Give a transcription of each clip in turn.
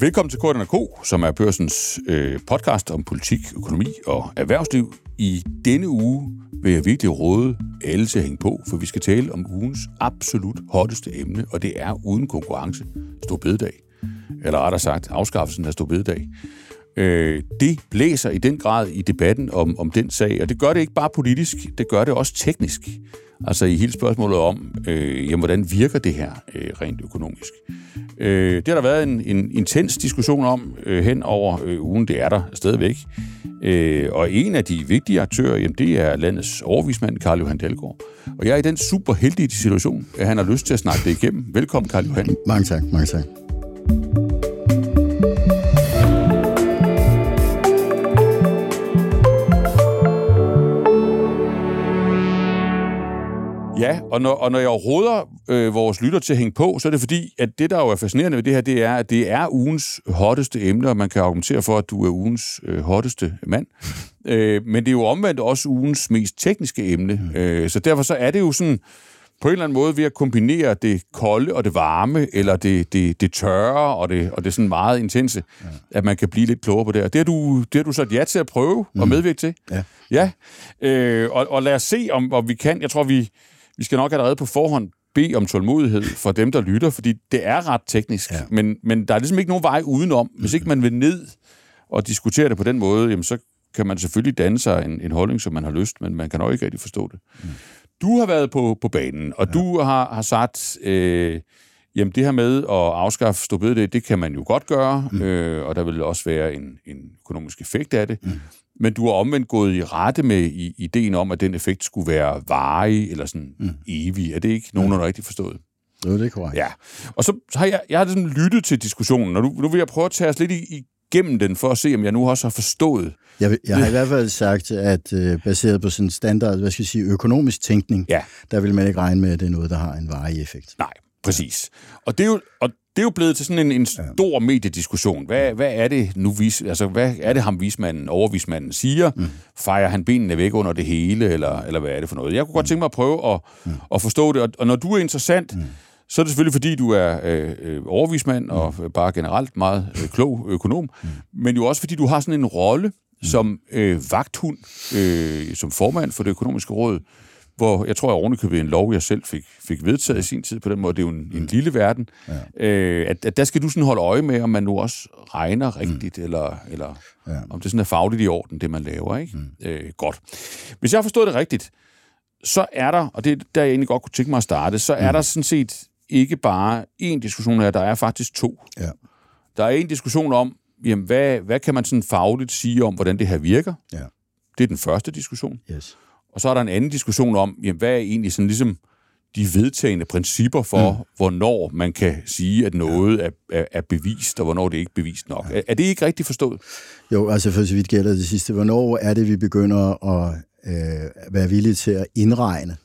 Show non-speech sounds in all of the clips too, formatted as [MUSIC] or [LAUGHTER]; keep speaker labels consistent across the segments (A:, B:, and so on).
A: Velkommen til K, som er børsens øh, podcast om politik, økonomi og erhvervsliv. I denne uge vil jeg virkelig råde alle til at hænge på, for vi skal tale om ugens absolut hotteste emne, og det er uden konkurrence Stor Bededag. Eller rettere sagt, afskaffelsen af Stor Bededag. Øh, det blæser i den grad i debatten om, om den sag, og det gør det ikke bare politisk, det gør det også teknisk. Altså i hele spørgsmålet om, øh, jamen, hvordan virker det her øh, rent økonomisk. Øh, det har der været en, en intens diskussion om øh, hen over øh, ugen, det er der stadigvæk. Øh, og en af de vigtige aktører, jamen, det er landets overvismand, Karl Johan Dalgaard. Og jeg er i den super heldige situation, at han har lyst til at snakke det igennem. Velkommen, Karl Johan.
B: Mange tak, mange tak.
A: Ja, og når, og når jeg råder øh, vores lytter til at hænge på, så er det fordi, at det, der jo er fascinerende ved det her, det er, at det er ugens hotteste emne, og man kan argumentere for, at du er ugens øh, hotteste mand. [LAUGHS] øh, men det er jo omvendt også ugens mest tekniske emne. Øh, så derfor så er det jo sådan, på en eller anden måde ved at kombinere det kolde og det varme, eller det, det, det tørre og det, og det sådan meget intense, ja. at man kan blive lidt klogere på det. Og det har du, det har du sagt ja til at prøve mm. og medvirke til.
B: Ja.
A: Ja, øh, og, og lad os se, om, om vi kan. Jeg tror, vi, vi skal nok allerede på forhånd bede om tålmodighed for dem, der lytter, fordi det er ret teknisk, ja. men, men der er ligesom ikke nogen vej udenom. Hvis ikke man vil ned og diskutere det på den måde, jamen så kan man selvfølgelig danne sig en, en holdning, som man har lyst, men man kan nok ikke rigtig forstå det. Mm. Du har været på, på banen, og ja. du har, har sagt, øh, jamen det her med at afskaffe stå det, det kan man jo godt gøre, mm. øh, og der vil også være en, en økonomisk effekt af det. Mm. Men du har omvendt gået i rette med i, ideen om, at den effekt skulle være varig eller sådan mm. evig. Er det ikke nogen, der rigtig forstået?
B: Jo, det er korrekt.
A: Ja. Og så, har jeg, jeg har sådan lyttet til diskussionen, og nu, nu vil jeg prøve at tage os lidt igennem den, for at se, om jeg nu også har forstået.
B: Jeg, jeg har i hvert fald sagt, at øh, baseret på sådan standard, hvad skal jeg sige, økonomisk tænkning,
A: ja.
B: der vil man ikke regne med, at det er noget, der har en varig effekt.
A: Nej, præcis. Og det er jo, og det er jo blevet til sådan en, en stor ja. mediediskussion. Hvad, hvad er det nu, vis, altså, hvad er det ham vismanden, overvismanden siger? Mm. Fejrer han benene væk under det hele, eller, eller hvad er det for noget? Jeg kunne godt mm. tænke mig at prøve at, mm. at forstå det, og, og når du er interessant, mm. så er det selvfølgelig, fordi du er øh, øh overvismand, mm. og bare generelt meget øh, klog økonom, mm. men jo også fordi du har sådan en rolle mm. som øh, vagthund, øh, som formand for det økonomiske råd, hvor jeg tror, jeg ovenikøbet en lov, jeg selv fik, fik vedtaget i sin tid på den måde. Det er jo en, en mm. lille verden. Ja. Øh, at, at der skal du sådan holde øje med, om man nu også regner rigtigt, mm. eller, eller ja. om det sådan er fagligt i orden, det man laver. ikke? Mm. Øh, godt. Hvis jeg har forstået det rigtigt, så er der, og det er der, jeg egentlig godt kunne tænke mig at starte, så er mm. der sådan set ikke bare én diskussion her, der er faktisk to.
B: Ja.
A: Der er en diskussion om, jamen, hvad, hvad kan man sådan fagligt sige om, hvordan det her virker?
B: Ja.
A: Det er den første diskussion.
B: Yes.
A: Og så er der en anden diskussion om, jamen, hvad er egentlig sådan ligesom de vedtagende principper for, mm. hvornår man kan sige, at noget er, er, er bevist, og hvornår det ikke er bevist nok. Ja. Er, er det ikke rigtigt forstået?
B: Jo, altså for så vidt gælder det sidste. Hvornår er det, vi begynder at øh, være villige til at indregne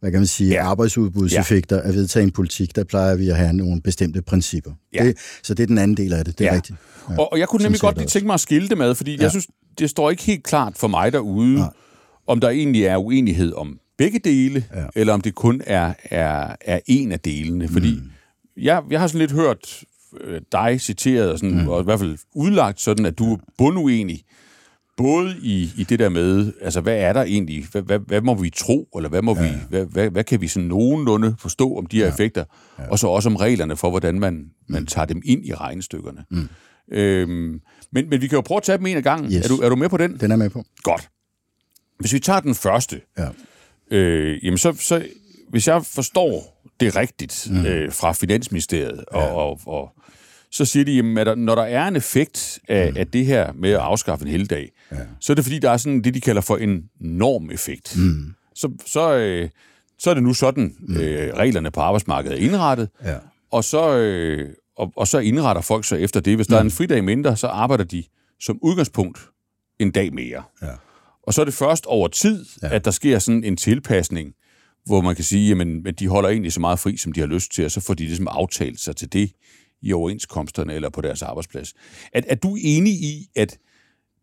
B: hvad kan man sige, ja. arbejdsudbudseffekter ja. af vedtagen politik, der plejer vi at have nogle bestemte principper. Ja. Det, så det er den anden del af det, det er ja. rigtigt.
A: Ja. Og, og jeg kunne nemlig godt lige tænke mig at skille det med, fordi ja. jeg synes, det står ikke helt klart for mig derude, Nej om der egentlig er uenighed om begge dele, ja. eller om det kun er, er, er en af delene. Fordi mm. jeg, jeg har sådan lidt hørt øh, dig citeret, og, sådan, mm. og i hvert fald udlagt sådan, at du er bunduenig, både i, i det der med, altså hvad er der egentlig, hvad, hvad, hvad må vi tro, eller hvad, må ja. vi, hvad, hvad, hvad kan vi sådan nogenlunde forstå om de her ja. effekter, ja. og så også om reglerne for, hvordan man, man mm. tager dem ind i regnestykkerne. Mm. Øhm, men, men vi kan jo prøve at tage dem en af gangen.
B: Yes.
A: Er, du, er du med på den?
B: Den er med på.
A: Godt. Hvis vi tager den første,
B: ja.
A: øh, jamen så, så, hvis jeg forstår det rigtigt mm. øh, fra Finansministeriet, og, ja. og, og så siger de, jamen, at der, når der er en effekt af, mm. af det her med at afskaffe en helligdag, ja. så er det fordi, der er sådan det, de kalder for en normeffekt.
B: Mm.
A: Så, så, øh, så er det nu sådan, mm. øh, reglerne på arbejdsmarkedet er indrettet,
B: ja.
A: og, så, øh, og, og så indretter folk sig efter det. Hvis mm. der er en fridag mindre, så arbejder de som udgangspunkt en dag mere.
B: Ja.
A: Og så er det først over tid, ja. at der sker sådan en tilpasning, hvor man kan sige, jamen, at de holder egentlig så meget fri, som de har lyst til, og så får de ligesom aftalt sig til det i overenskomsterne eller på deres arbejdsplads. Er, er du enig i, at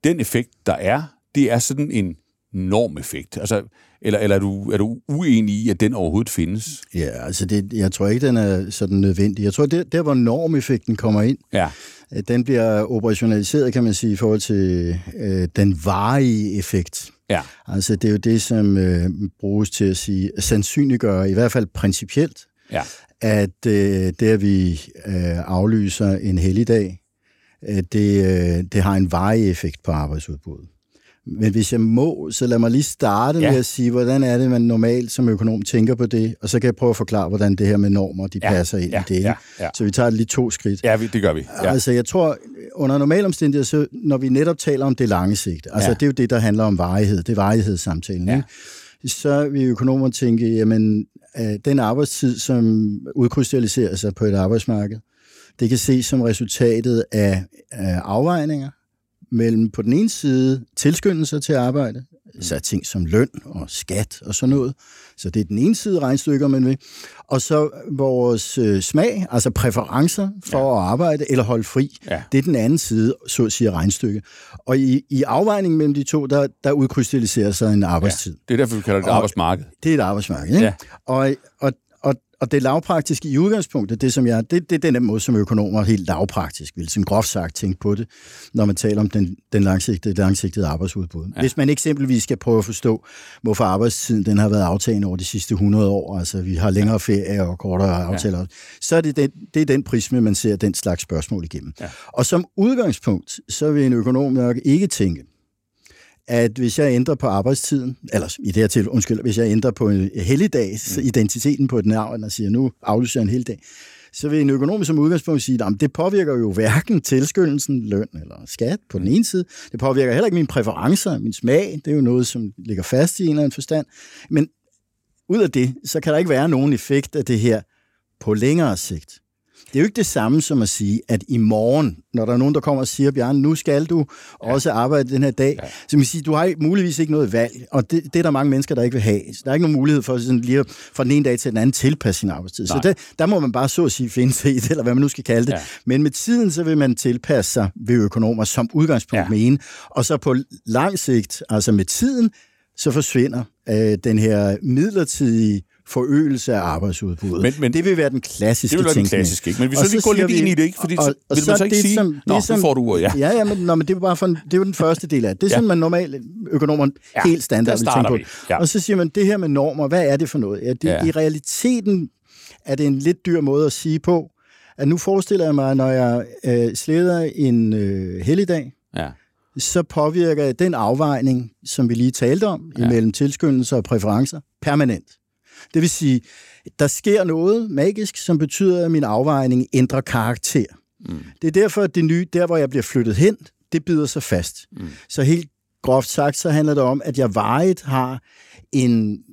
A: den effekt, der er, det er sådan en normeffekt? Altså, eller, eller er, du, er du uenig i, at den overhovedet findes?
B: Ja, altså det, jeg tror ikke, den er sådan nødvendig. Jeg tror, det der, hvor normeffekten kommer ind,
A: ja.
B: den bliver operationaliseret, kan man sige, i forhold til øh, den varige effekt.
A: Ja.
B: Altså det er jo det, som øh, bruges til at sige, sandsynliggøre, i hvert fald principielt,
A: ja.
B: at øh, det, at vi øh, aflyser en helligdag, øh, det, øh, det har en varig effekt på arbejdsudbuddet. Men hvis jeg må, så lad mig lige starte ja. med at sige, hvordan er det, man normalt som økonom tænker på det, og så kan jeg prøve at forklare, hvordan det her med normer, de ja. passer ind
A: ja.
B: i det.
A: Ja. Ja.
B: Så vi tager lige to skridt.
A: Ja, det gør vi. Ja.
B: Altså, jeg tror, under normale omstændigheder, så når vi netop taler om det lange sigt, altså ja. det er jo det, der handler om varighed, det er varighedssamtalen, ja. så vil økonomer tænke, jamen, den arbejdstid, som udkrystalliserer sig på et arbejdsmarked, det kan ses som resultatet af, af afvejninger, mellem på den ene side tilskyndelser til at arbejde, så ting som løn og skat og sådan noget. Så det er den ene side regnstykker, man vil. Og så vores øh, smag, altså præferencer for ja. at arbejde eller holde fri, ja. det er den anden side, så at sige, regnstykke. Og i, i afvejningen mellem de to, der, der udkrystalliserer sig en arbejdstid. Ja.
A: Det er derfor, vi kalder det et arbejdsmarked.
B: Det er et arbejdsmarked, ikke? Ja. Og, og, og det lavpraktiske i udgangspunktet, det, som jeg, det, det er den måde, som økonomer helt lavpraktisk vil, sådan groft sagt, tænke på det, når man taler om den, den langsigtede, langsigtede arbejdsudbud. Ja. Hvis man eksempelvis skal prøve at forstå, hvorfor arbejdstiden den har været aftagende over de sidste 100 år, altså vi har længere ferie og kortere aftaler, ja. så er det den, det er den prisme, man ser den slags spørgsmål igennem. Ja. Og som udgangspunkt, så vil en økonom nok ikke tænke, at hvis jeg ændrer på arbejdstiden, eller i det her til, undskyld, hvis jeg ændrer på en helligdag, mm. identiteten på et navn, og siger, nu aflyser jeg en helligdag, så vil en økonom som udgangspunkt sige, at det påvirker jo hverken tilskyndelsen, løn eller skat på den ene side. Det påvirker heller ikke mine præferencer, min smag. Det er jo noget, som ligger fast i en eller anden forstand. Men ud af det, så kan der ikke være nogen effekt af det her på længere sigt. Det er jo ikke det samme som at sige, at i morgen, når der er nogen, der kommer og siger, Bjørn, nu skal du også arbejde den her dag, ja. så man sige, du har muligvis ikke noget valg, og det, det er der mange mennesker, der ikke vil have. Så der er ikke nogen mulighed for sådan lige fra den ene dag til den anden tilpasse sin arbejdstid. Nej. Så det, der må man bare så at sige finde sig i det, eller hvad man nu skal kalde det. Ja. Men med tiden, så vil man tilpasse sig ved økonomer som udgangspunkt ja. med en, og så på lang sigt, altså med tiden, så forsvinder øh, den her midlertidige forøgelse af arbejdsudbuddet. Men, men, det vil være den klassiske
A: Det vil være den klassiske, ikke? Men vi så, lige gå lidt ind i det, ikke? Fordi og, og, vil så man så ikke det, sige, som, Nå, det, som, får du ordet, ja.
B: Ja, ja, men, nå, men det er bare for, det er jo den første del af det. Det er ja. sådan, man normalt økonomer ja, helt standard vil tænke på. Ja. Og så siger man, det her med normer, hvad er det for noget? Ja, det, ja. I realiteten er det en lidt dyr måde at sige på, at nu forestiller jeg mig, når jeg øh, slæder en øh, helligdag, ja så påvirker den afvejning, som vi lige talte om, ja. imellem tilskyndelser og præferencer, permanent. Det vil sige, der sker noget magisk, som betyder, at min afvejning ændrer karakter. Mm. Det er derfor, at det nye, der hvor jeg bliver flyttet hen, det bider sig fast. Mm. Så helt groft sagt, så handler det om, at jeg vejet har en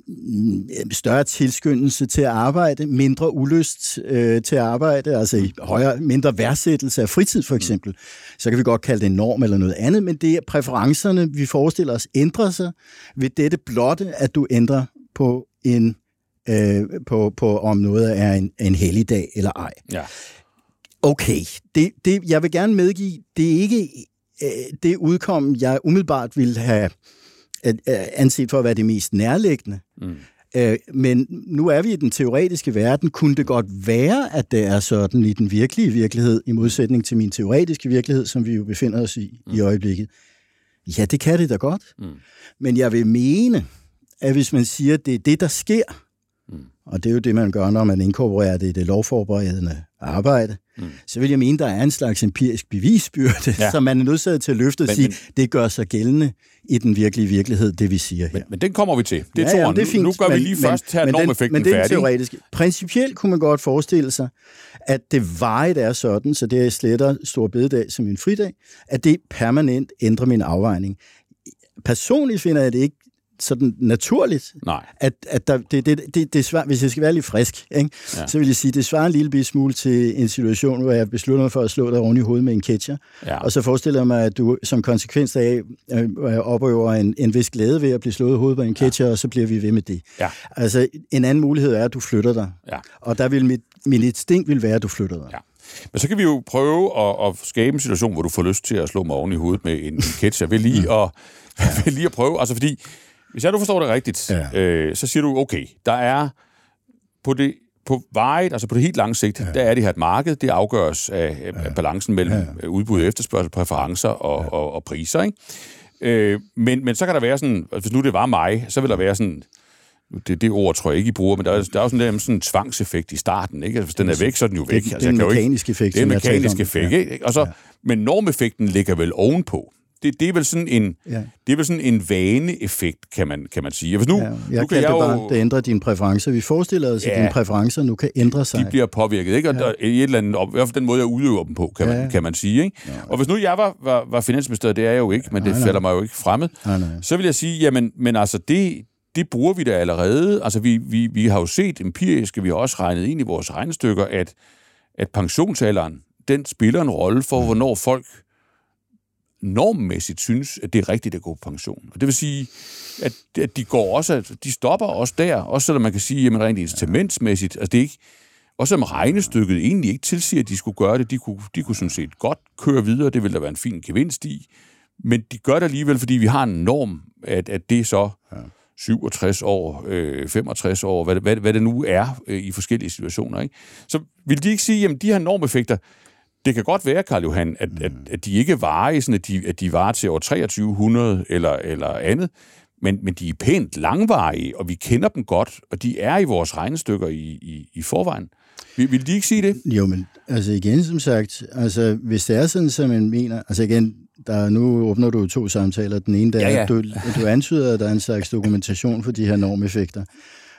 B: større tilskyndelse til at arbejde, mindre ulyst øh, til at arbejde, altså i højere, mindre værdsættelse af fritid for eksempel. Så kan vi godt kalde det en norm eller noget andet, men det er præferencerne, vi forestiller os, ændrer sig ved dette blotte, at du ændrer på en øh, på, på, om noget er en, en helligdag eller ej.
A: Ja.
B: Okay, det, det, jeg vil gerne medgive, det er ikke øh, det udkom, jeg umiddelbart ville have øh, anset for at være det mest nærliggende. Mm. Øh, men nu er vi i den teoretiske verden. Kunne det godt være, at det er sådan i den virkelige virkelighed, i modsætning til min teoretiske virkelighed, som vi jo befinder os i mm. i øjeblikket? Ja, det kan det da godt. Mm. Men jeg vil mene, at hvis man siger, at det er det, der sker. Og det er jo det, man gør, når man inkorporerer det i det lovforberedende arbejde. Mm. Så vil jeg mene, der er en slags empirisk bevisbyrde, ja. som man er nødsaget til at løfte og men, sige, men, det gør sig gældende i den virkelige virkelighed, det vi siger her.
A: Men, men den kommer vi til. Det, ja, ja, det er fint, nu gør men, vi lige men, først her normeffekten
B: men, men færdig. teoretiske. Principielt kunne man godt forestille sig, at det vejet er sådan, så det er sletter stor bededag som en fridag, at det permanent ændrer min afvejning. Personligt finder jeg det ikke sådan naturligt,
A: Nej.
B: at, at der, det, det, det, det svært, hvis jeg skal være lidt frisk, ikke? Ja. så vil jeg sige, det svarer en lille smule til en situation, hvor jeg beslutter mig for at slå dig oven i hovedet med en ketcher, ja. og så forestiller jeg mig, at du som konsekvens af øh, opøver en, en vis glæde ved at blive slået i hovedet med en ketcher, ja. og så bliver vi ved med det.
A: Ja.
B: Altså, en anden mulighed er, at du flytter dig,
A: ja.
B: og der vil mit, mit instinkt vil være, at du flytter dig.
A: Ja. Men så kan vi jo prøve at, at skabe en situation, hvor du får lyst til at slå mig oven i hovedet med en ketcher. Ved lige, at, [LAUGHS] ved lige at prøve, altså fordi hvis jeg nu forstår det rigtigt, ja. øh, så siger du, okay, der er på det på vejet, altså på det helt lange sigt, ja. der er det her et marked, det afgøres af, ja. af balancen mellem ja. udbud og efterspørgsel, præferencer og, ja. og, og priser, ikke? Øh, men, men så kan der være sådan, altså hvis nu det var mig, så vil der være sådan, det, det ord tror jeg ikke, I bruger, men der er, der er jo sådan, sådan en tvangseffekt i starten. Ikke? Altså, hvis den er væk, så er den jo væk.
B: Det,
A: altså,
B: det er en mekanisk effekt.
A: Det er en mekanisk effekt. Ikke? Og så, ja. Men normeffekten ligger vel ovenpå det, det er vel sådan en, ja. det er vel sådan en vaneeffekt, kan man, kan man sige. Hvis nu, ja,
B: jeg nu kan jeg det jo, bare, det ændrer dine præferencer. Vi forestiller os, ja, at dine præferencer nu kan ændre sig.
A: De bliver påvirket, ikke? Og ja. der, i et eller andet, i hvert fald den måde, jeg udøver dem på, kan, ja. man, kan man sige. Ikke? Ja. Og hvis nu jeg var, var, var finansminister, det er jeg jo ikke, men det nej, falder mig jo ikke fremmed, nej, nej. så vil jeg sige, jamen, men altså det, det bruger vi da allerede. Altså vi, vi, vi har jo set empirisk, vi har også regnet ind i vores regnestykker, at, at pensionsalderen, den spiller en rolle for, hvornår folk normmæssigt synes, at det er rigtigt at gå på pension. Og det vil sige, at, at de går også, at de stopper også der, også selvom man kan sige, jamen rent incitamentsmæssigt, altså det er ikke, også selvom regnestykket egentlig ikke tilsiger, at de skulle gøre det, de kunne, de kunne sådan set godt køre videre, det ville der være en fin gevinst i, men de gør det alligevel, fordi vi har en norm, at, at det er så 67 år, øh, 65 år, hvad, hvad, hvad det nu er øh, i forskellige situationer. Ikke? Så vil de ikke sige, at de her normeffekter, det kan godt være, Karl Johan, at, mm. at, at de ikke varer sådan, at de, at de varer til år 2300 eller, eller andet, men, men de er pænt langvarige, og vi kender dem godt, og de er i vores regnestykker i, i, i forvejen. Vil, vil de ikke sige det?
B: Jo, men altså igen, som sagt, altså hvis det er sådan, som man mener, altså igen, der, nu åbner du to samtaler. Den ene, der ja, ja. du, du antyder, at der er en slags dokumentation for de her normeffekter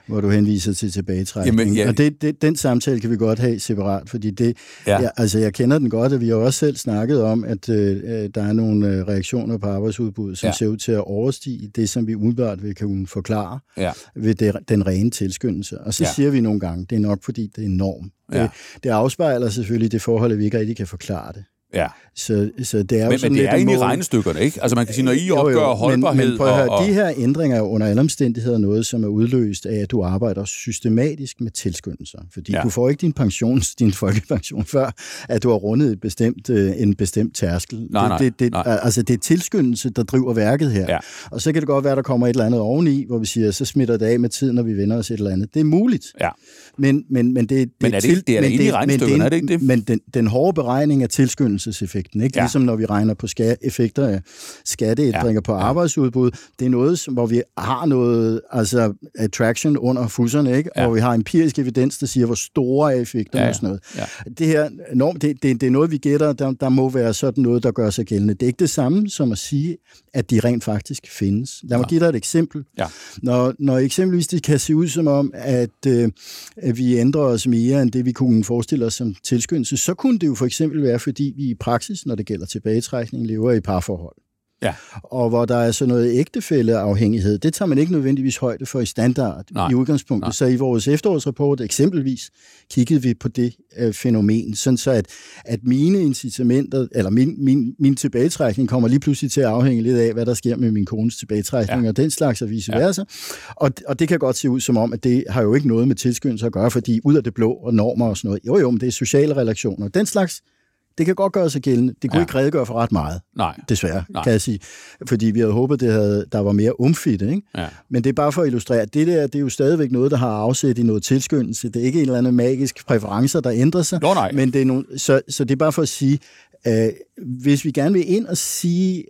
B: hvor du henviser til tilbagetrækning. Jamen, ja. Og det, det, den samtale kan vi godt have separat, fordi det, ja. Ja, altså jeg kender den godt, og vi har også selv snakket om, at øh, der er nogle øh, reaktioner på arbejdsudbuddet, som ja. ser ud til at overstige det, som vi umiddelbart vil kunne forklare ja. ved det, den rene tilskyndelse. Og så ja. siger vi nogle gange, det er nok fordi, det er enormt. Ja. Det, det afspejler selvfølgelig det forhold, at vi ikke rigtig kan forklare det.
A: Ja.
B: Så, så det er jo
A: men,
B: sådan
A: men det er egentlig i regnestykker, ikke? Altså man kan sige, når I opgør jo, jo. holdbarhed... Men, men
B: prøv at høre, og, de her ændringer er under alle omstændigheder noget, som er udløst af, at du arbejder systematisk med tilskyndelser. Fordi ja. du får ikke din pension, [LAUGHS] din folkepension, før at du har rundet et bestemt, øh, en bestemt tærskel.
A: Nej, nej,
B: det, det,
A: nej.
B: Altså det er tilskyndelse, der driver værket her. Ja. Og så kan det godt være, der kommer et eller andet oveni, hvor vi siger, så smitter det af med tiden, når vi vender os et eller andet. Det er muligt.
A: Ja.
B: Men, men, men det, det,
A: men er det, til, det er men det, i regnestykkerne, er det ikke det?
B: Men den, den hårde beregning af tilskyndelseseffekt effekten. Ikke? Ja. Ligesom når vi regner på ska- effekter af skatteændringer ja. på arbejdsudbud. Det er noget, hvor vi har noget altså attraction under fusserne, ikke? Ja. og vi har empirisk evidens, der siger, hvor store er effekterne ja, ja. og sådan noget. Ja. Det her norm, det, det, det er noget, vi gætter, der, der må være sådan noget, der gør sig gældende. Det er ikke det samme som at sige, at de rent faktisk findes. Lad mig ja. give dig et eksempel.
A: Ja.
B: Når, når eksempelvis det kan se ud som om, at, øh, at vi ændrer os mere end det, vi kunne forestille os som tilskyndelse, så kunne det jo for eksempel være, fordi vi i praksis når det gælder tilbagetrækning, lever i parforhold.
A: Ja.
B: Og hvor der er så noget ægtefælleafhængighed, det tager man ikke nødvendigvis højde for i standard
A: Nej.
B: i udgangspunktet. Nej. Så i vores efterårsrapport eksempelvis kiggede vi på det øh, fænomen, sådan så at, at mine incitamenter, eller min, min, min tilbagetrækning kommer lige pludselig til at afhænge lidt af, hvad der sker med min kones tilbagetrækning, ja. og den slags og vice versa. Ja. Og, og det kan godt se ud som om, at det har jo ikke noget med tilskyndelse at gøre, fordi ud af det blå og normer og sådan noget, jo jo, men det er sociale relationer. Den slags det kan godt gøre sig gældende. Det kunne ja. ikke redegøre for ret meget,
A: Nej.
B: desværre,
A: Nej.
B: kan jeg sige. Fordi vi havde håbet, det havde, der var mere umfitte. Ikke?
A: Ja.
B: Men det er bare for at illustrere, at det der det er jo stadigvæk noget, der har afsæt i noget tilskyndelse. Det er ikke en eller anden magisk præferencer, der ændrer sig.
A: Nå, nej.
B: Men det er nogle, så, så det er bare for at sige, øh, hvis vi gerne vil ind og sige,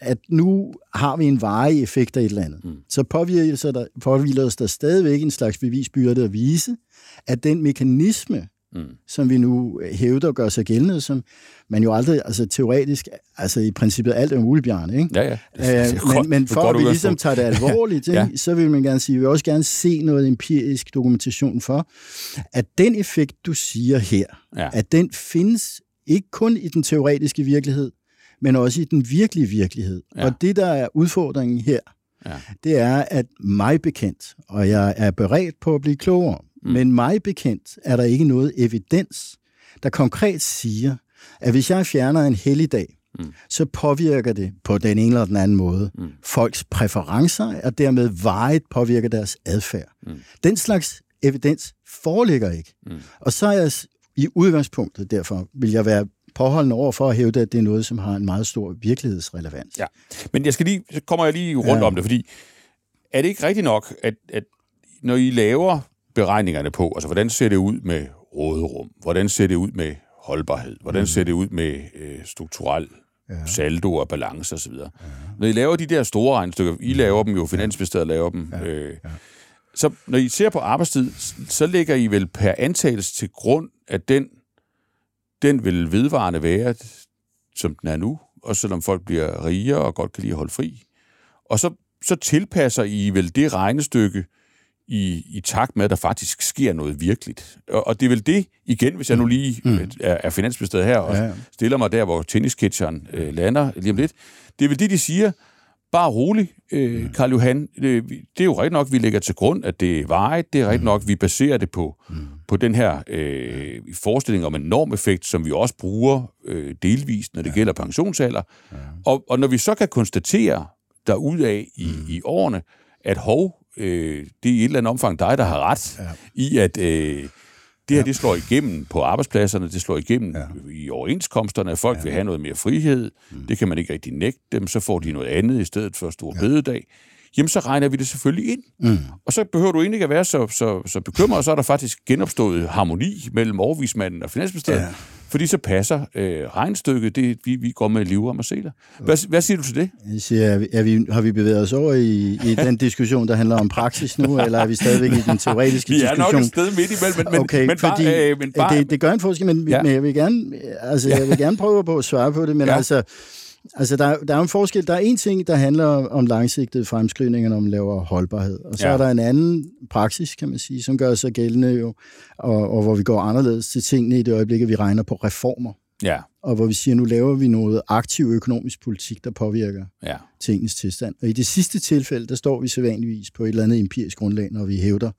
B: at nu har vi en varig effekt af et eller andet, mm. så påvirker der, påvirker os der stadigvæk en slags bevisbyrde at vise, at den mekanisme, mm. som vi nu hævder og gør sig gældende, som man jo aldrig, altså teoretisk, altså i princippet alt er muligt, Bjarne, ikke?
A: Ja, ja.
B: Det, det, det, men, men for at vi ligesom tager det [LAUGHS] alvorligt, ja. så vil man gerne sige, vi vil også gerne se noget empirisk dokumentation for, at den effekt, du siger her, ja. at den findes ikke kun i den teoretiske virkelighed, men også i den virkelige virkelighed. Ja. Og det, der er udfordringen her, ja. det er, at mig bekendt, og jeg er beredt på at blive klogere, Mm. Men mig bekendt er der ikke noget evidens, der konkret siger, at hvis jeg fjerner en helligdag, mm. så påvirker det på den ene eller den anden måde mm. folks præferencer, og dermed vejet påvirker deres adfærd. Mm. Den slags evidens foreligger ikke. Mm. Og så er jeg i udgangspunktet, derfor vil jeg være påholdende over for at hævde, at det er noget, som har en meget stor virkelighedsrelevans.
A: Ja, men jeg skal lige, så kommer jeg lige rundt ja. om det, fordi er det ikke rigtigt nok, at, at når I laver beregningerne på, altså hvordan ser det ud med råderum, hvordan ser det ud med holdbarhed, hvordan mm. ser det ud med øh, strukturel ja. saldo og balance osv. Ja. Når I laver de der store regnestykker, I laver dem jo, Finansministeriet laver dem, ja. Øh, ja. så når I ser på arbejdstid, så lægger I vel per antagelse til grund, at den, den vil vedvarende være, som den er nu, og selvom folk bliver rigere og godt kan lide at holde fri. Og så, så tilpasser I vel det regnestykke, i, i takt med, at der faktisk sker noget virkeligt. Og, og det er vel det, igen, hvis jeg nu lige mm. er, er finansministeriet her, og ja, ja. stiller mig der, hvor tennisketcheren øh, lander lige om lidt. Det er vel det, de siger, bare rolig, øh, mm. Karl Johan. Det, det er jo rigtigt nok, vi lægger til grund, at det er varigt. Det er rigtigt mm. nok, vi baserer det på, mm. på den her øh, forestilling om en normeffekt, som vi også bruger øh, delvist, når det ja. gælder pensionsalder. Ja. Og, og når vi så kan konstatere derudaf i, mm. i årene, at hov, øh, det er i et eller andet omfang dig, der har ret ja. i, at øh, det her ja. det slår igennem på arbejdspladserne, det slår igennem ja. i overenskomsterne, folk ja. vil have noget mere frihed, mm. det kan man ikke rigtig nægte dem, så får de noget andet i stedet for stor ja. bededag. Jamen, så regner vi det selvfølgelig ind. Mm. Og så behøver du egentlig ikke at være så, så, så bekymret, så er der faktisk genopstået harmoni mellem overvismanden og finansministeriet. Ja fordi så passer øh, regnstykket, det, vi, vi går med liv om at se det. Hvad, hvad siger du til det?
B: Jeg siger, er vi, er vi, har vi bevæget os over i, i den [LAUGHS] diskussion, der handler om praksis nu, eller er vi stadigvæk i den teoretiske diskussion? [LAUGHS]
A: Vi er nok et sted midt imellem, men,
B: okay, men, fordi, bare, øh, men bare... Det, det gør en forskel, men, ja. men jeg, vil gerne, altså, jeg vil gerne prøve på at svare på det, men ja. altså Altså, der, der er en forskel. Der er en ting, der handler om langsigtede fremskrivninger, når man laver holdbarhed. Og så ja. er der en anden praksis, kan man sige, som gør sig gældende jo, og, og hvor vi går anderledes til tingene i det øjeblik, at vi regner på reformer.
A: Ja.
B: Og hvor vi siger, nu laver vi noget aktiv økonomisk politik, der påvirker ja. tingens tilstand. Og i det sidste tilfælde, der står vi sædvanligvis på et eller andet empirisk grundlag, når vi hævder,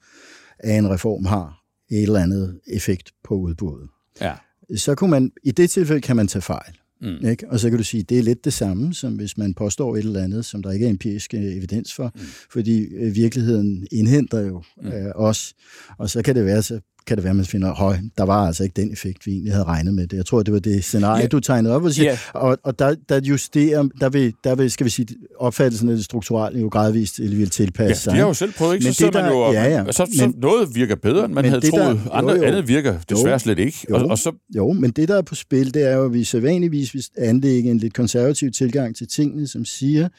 B: at en reform har et eller andet effekt på udbuddet.
A: Ja.
B: Så kunne man, i det tilfælde kan man tage fejl. Mm. Ikke? Og så kan du sige, at det er lidt det samme, som hvis man påstår et eller andet, som der ikke er empirisk øh, evidens for, mm. fordi øh, virkeligheden indhenter jo mm. øh, os. Og så kan det være, så kan det være, at man finder, høj, der var altså ikke den effekt, vi egentlig havde regnet med det. Jeg tror, det var det scenarie, yeah. du tegnede op. Og, siger, yeah. og, og der, der justerer, der vil, der vil, skal vi sige, opfattelsen af det strukturelle jo gradvist eller vil tilpasse
A: sig. Ja, det har jo selv prøvet, ikke? Men så det, der, man jo, ja, ja. Så, så, men, noget virker bedre, end man havde det, troet. Der, Andre, jo, jo. andet virker desværre jo, slet ikke.
B: Jo, og, og så... jo, men det, der er på spil, det er jo, at vi så vanligvis vil anlægge en lidt konservativ tilgang til tingene, som siger,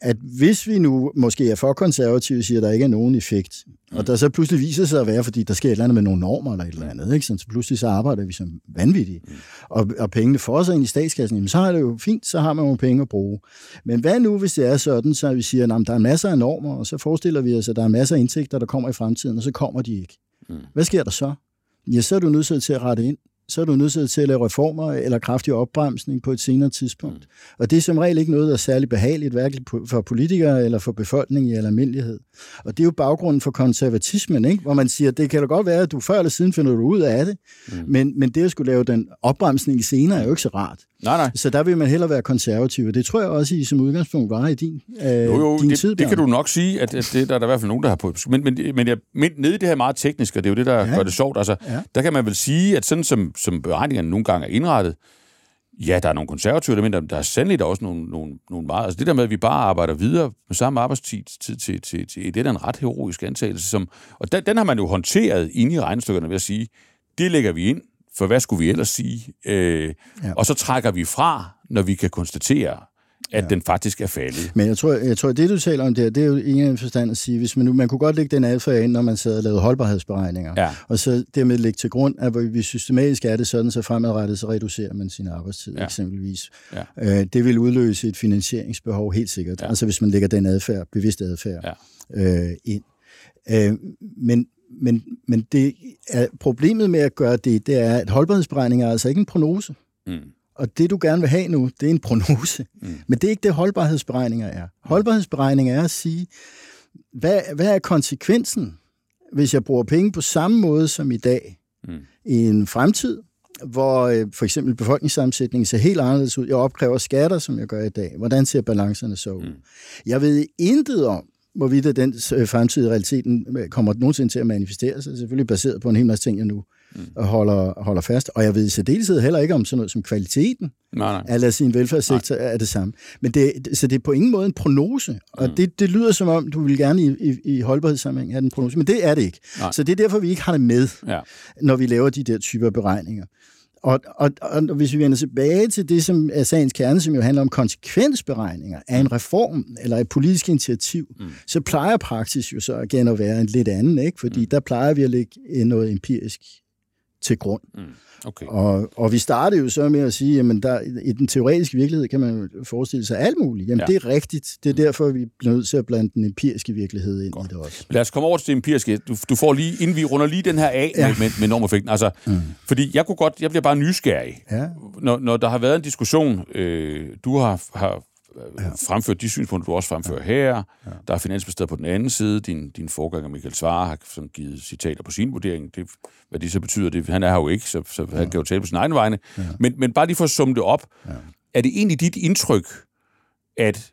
B: at hvis vi nu måske er for konservative, siger, at der ikke er nogen effekt, mm. og der så pludselig viser sig at være, fordi der sker et eller andet med nogle normer eller et eller andet, ikke? Så pludselig så arbejder vi som vanvittige, mm. og, og pengene får sig ind i statskassen, jamen så er det jo fint, så har man nogle penge at bruge. Men hvad nu, hvis det er sådan, så vi siger, at der er masser af normer, og så forestiller vi os, at der er masser af indtægter, der kommer i fremtiden, og så kommer de ikke. Mm. Hvad sker der så? Ja, så er du nødt til at rette ind så er du nødt til at lave reformer eller kraftig opbremsning på et senere tidspunkt. Mm. Og det er som regel ikke noget, der er særlig behageligt, hverken for politikere eller for befolkningen i almindelighed. Og det er jo baggrunden for konservatismen, ikke? hvor man siger, det kan da godt være, at du før eller siden finder du ud af det, mm. men, men det at skulle lave den opbremsning senere er jo ikke så rart.
A: Nej, nej.
B: Så der vil man hellere være konservativ, og det tror jeg også, I som udgangspunkt var i din, øh, jo, jo, din
A: det,
B: tid.
A: det kan du nok sige, at, at det der er der i hvert fald nogen, der har på. Men, men, men, jeg, men nede i det her meget tekniske, og det er jo det, der ja. gør det sjovt, altså, ja. der kan man vel sige, at sådan som, som beregningerne nogle gange er indrettet, ja, der er nogle konservative elementer, men der er sandelig også nogle, nogle, nogle meget... Altså det der med, at vi bare arbejder videre med samme arbejdstid til, til, til, til det er en ret heroisk antagelse, som, og den, den har man jo håndteret inde i regnestykkerne ved at sige, det lægger vi ind, for hvad skulle vi ellers sige? Øh, ja. Og så trækker vi fra, når vi kan konstatere, at ja. den faktisk er faldet.
B: Men jeg tror, jeg tror, det du taler om der, det er jo ingen forstand at sige, hvis man nu, man kunne godt lægge den adfærd ind, når man sad og lavede holdbarhedsberegninger,
A: ja.
B: og så dermed lægge til grund, at vi systematisk er det sådan, så fremadrettet, så reducerer man sin arbejdstid ja. eksempelvis. Ja. Øh, det vil udløse et finansieringsbehov helt sikkert, ja. altså hvis man lægger den adfærd, bevidst adfærd, ja. øh, ind. Øh, men, men, men det er, problemet med at gøre det, det er, at holdbarhedsberegninger er altså ikke en prognose. Mm. Og det, du gerne vil have nu, det er en prognose. Mm. Men det er ikke det, holdbarhedsberegninger er. Holdbarhedsberegninger er at sige, hvad, hvad er konsekvensen, hvis jeg bruger penge på samme måde som i dag, mm. i en fremtid, hvor øh, for eksempel befolkningssammensætningen ser helt anderledes ud. Jeg opkræver skatter, som jeg gør i dag. Hvordan ser balancerne så ud? Mm. Jeg ved intet om, hvorvidt den øh, fremtidige realiteten øh, kommer nogensinde til at manifestere sig, selvfølgelig baseret på en hel masse ting, jeg nu mm. holder, holder fast. Og jeg ved i særdeleshed heller ikke om sådan noget som kvaliteten
A: nej, nej.
B: af sin velfærdssektor nej. er det samme. Men det, så det er på ingen måde en prognose. Og mm. det, det lyder som om, du vil gerne i, i, i holdbarhedssammenhæng have en prognose, men det er det ikke. Nej. Så det er derfor, vi ikke har det med, ja. når vi laver de der typer beregninger. Og, og, og hvis vi vender tilbage til det, som er sagens kerne, som jo handler om konsekvensberegninger af en reform eller et politisk initiativ, mm. så plejer praksis jo så igen at være en lidt anden, ikke? fordi mm. der plejer vi at lægge noget empirisk til grund. Mm. Okay. Og, og vi startede jo så med at sige, at der, i den teoretiske virkelighed kan man forestille sig alt muligt. Jamen, ja. det er rigtigt. Det er derfor, vi bliver nødt til at blande den empiriske virkelighed ind Godt. i det også.
A: Lad os komme over til det empiriske. Du, du får lige, inden vi runder lige den her af ja. med, med normeffekten. Altså, mm. Fordi jeg kunne godt, jeg bliver bare nysgerrig. Ja. Når, når der har været en diskussion, øh, du har, har ja. fremført de synspunkter, du også fremfører ja. her. Ja. Der er finansministeriet på den anden side. Din, din forganger Michael Svare har sådan givet citater på sin vurdering. Det, hvad det så betyder, det, han er her jo ikke, så, så ja. han kan jo tale på sin egen vegne. Ja. Men, men bare lige for at summe det op. Ja. Er det egentlig dit indtryk, at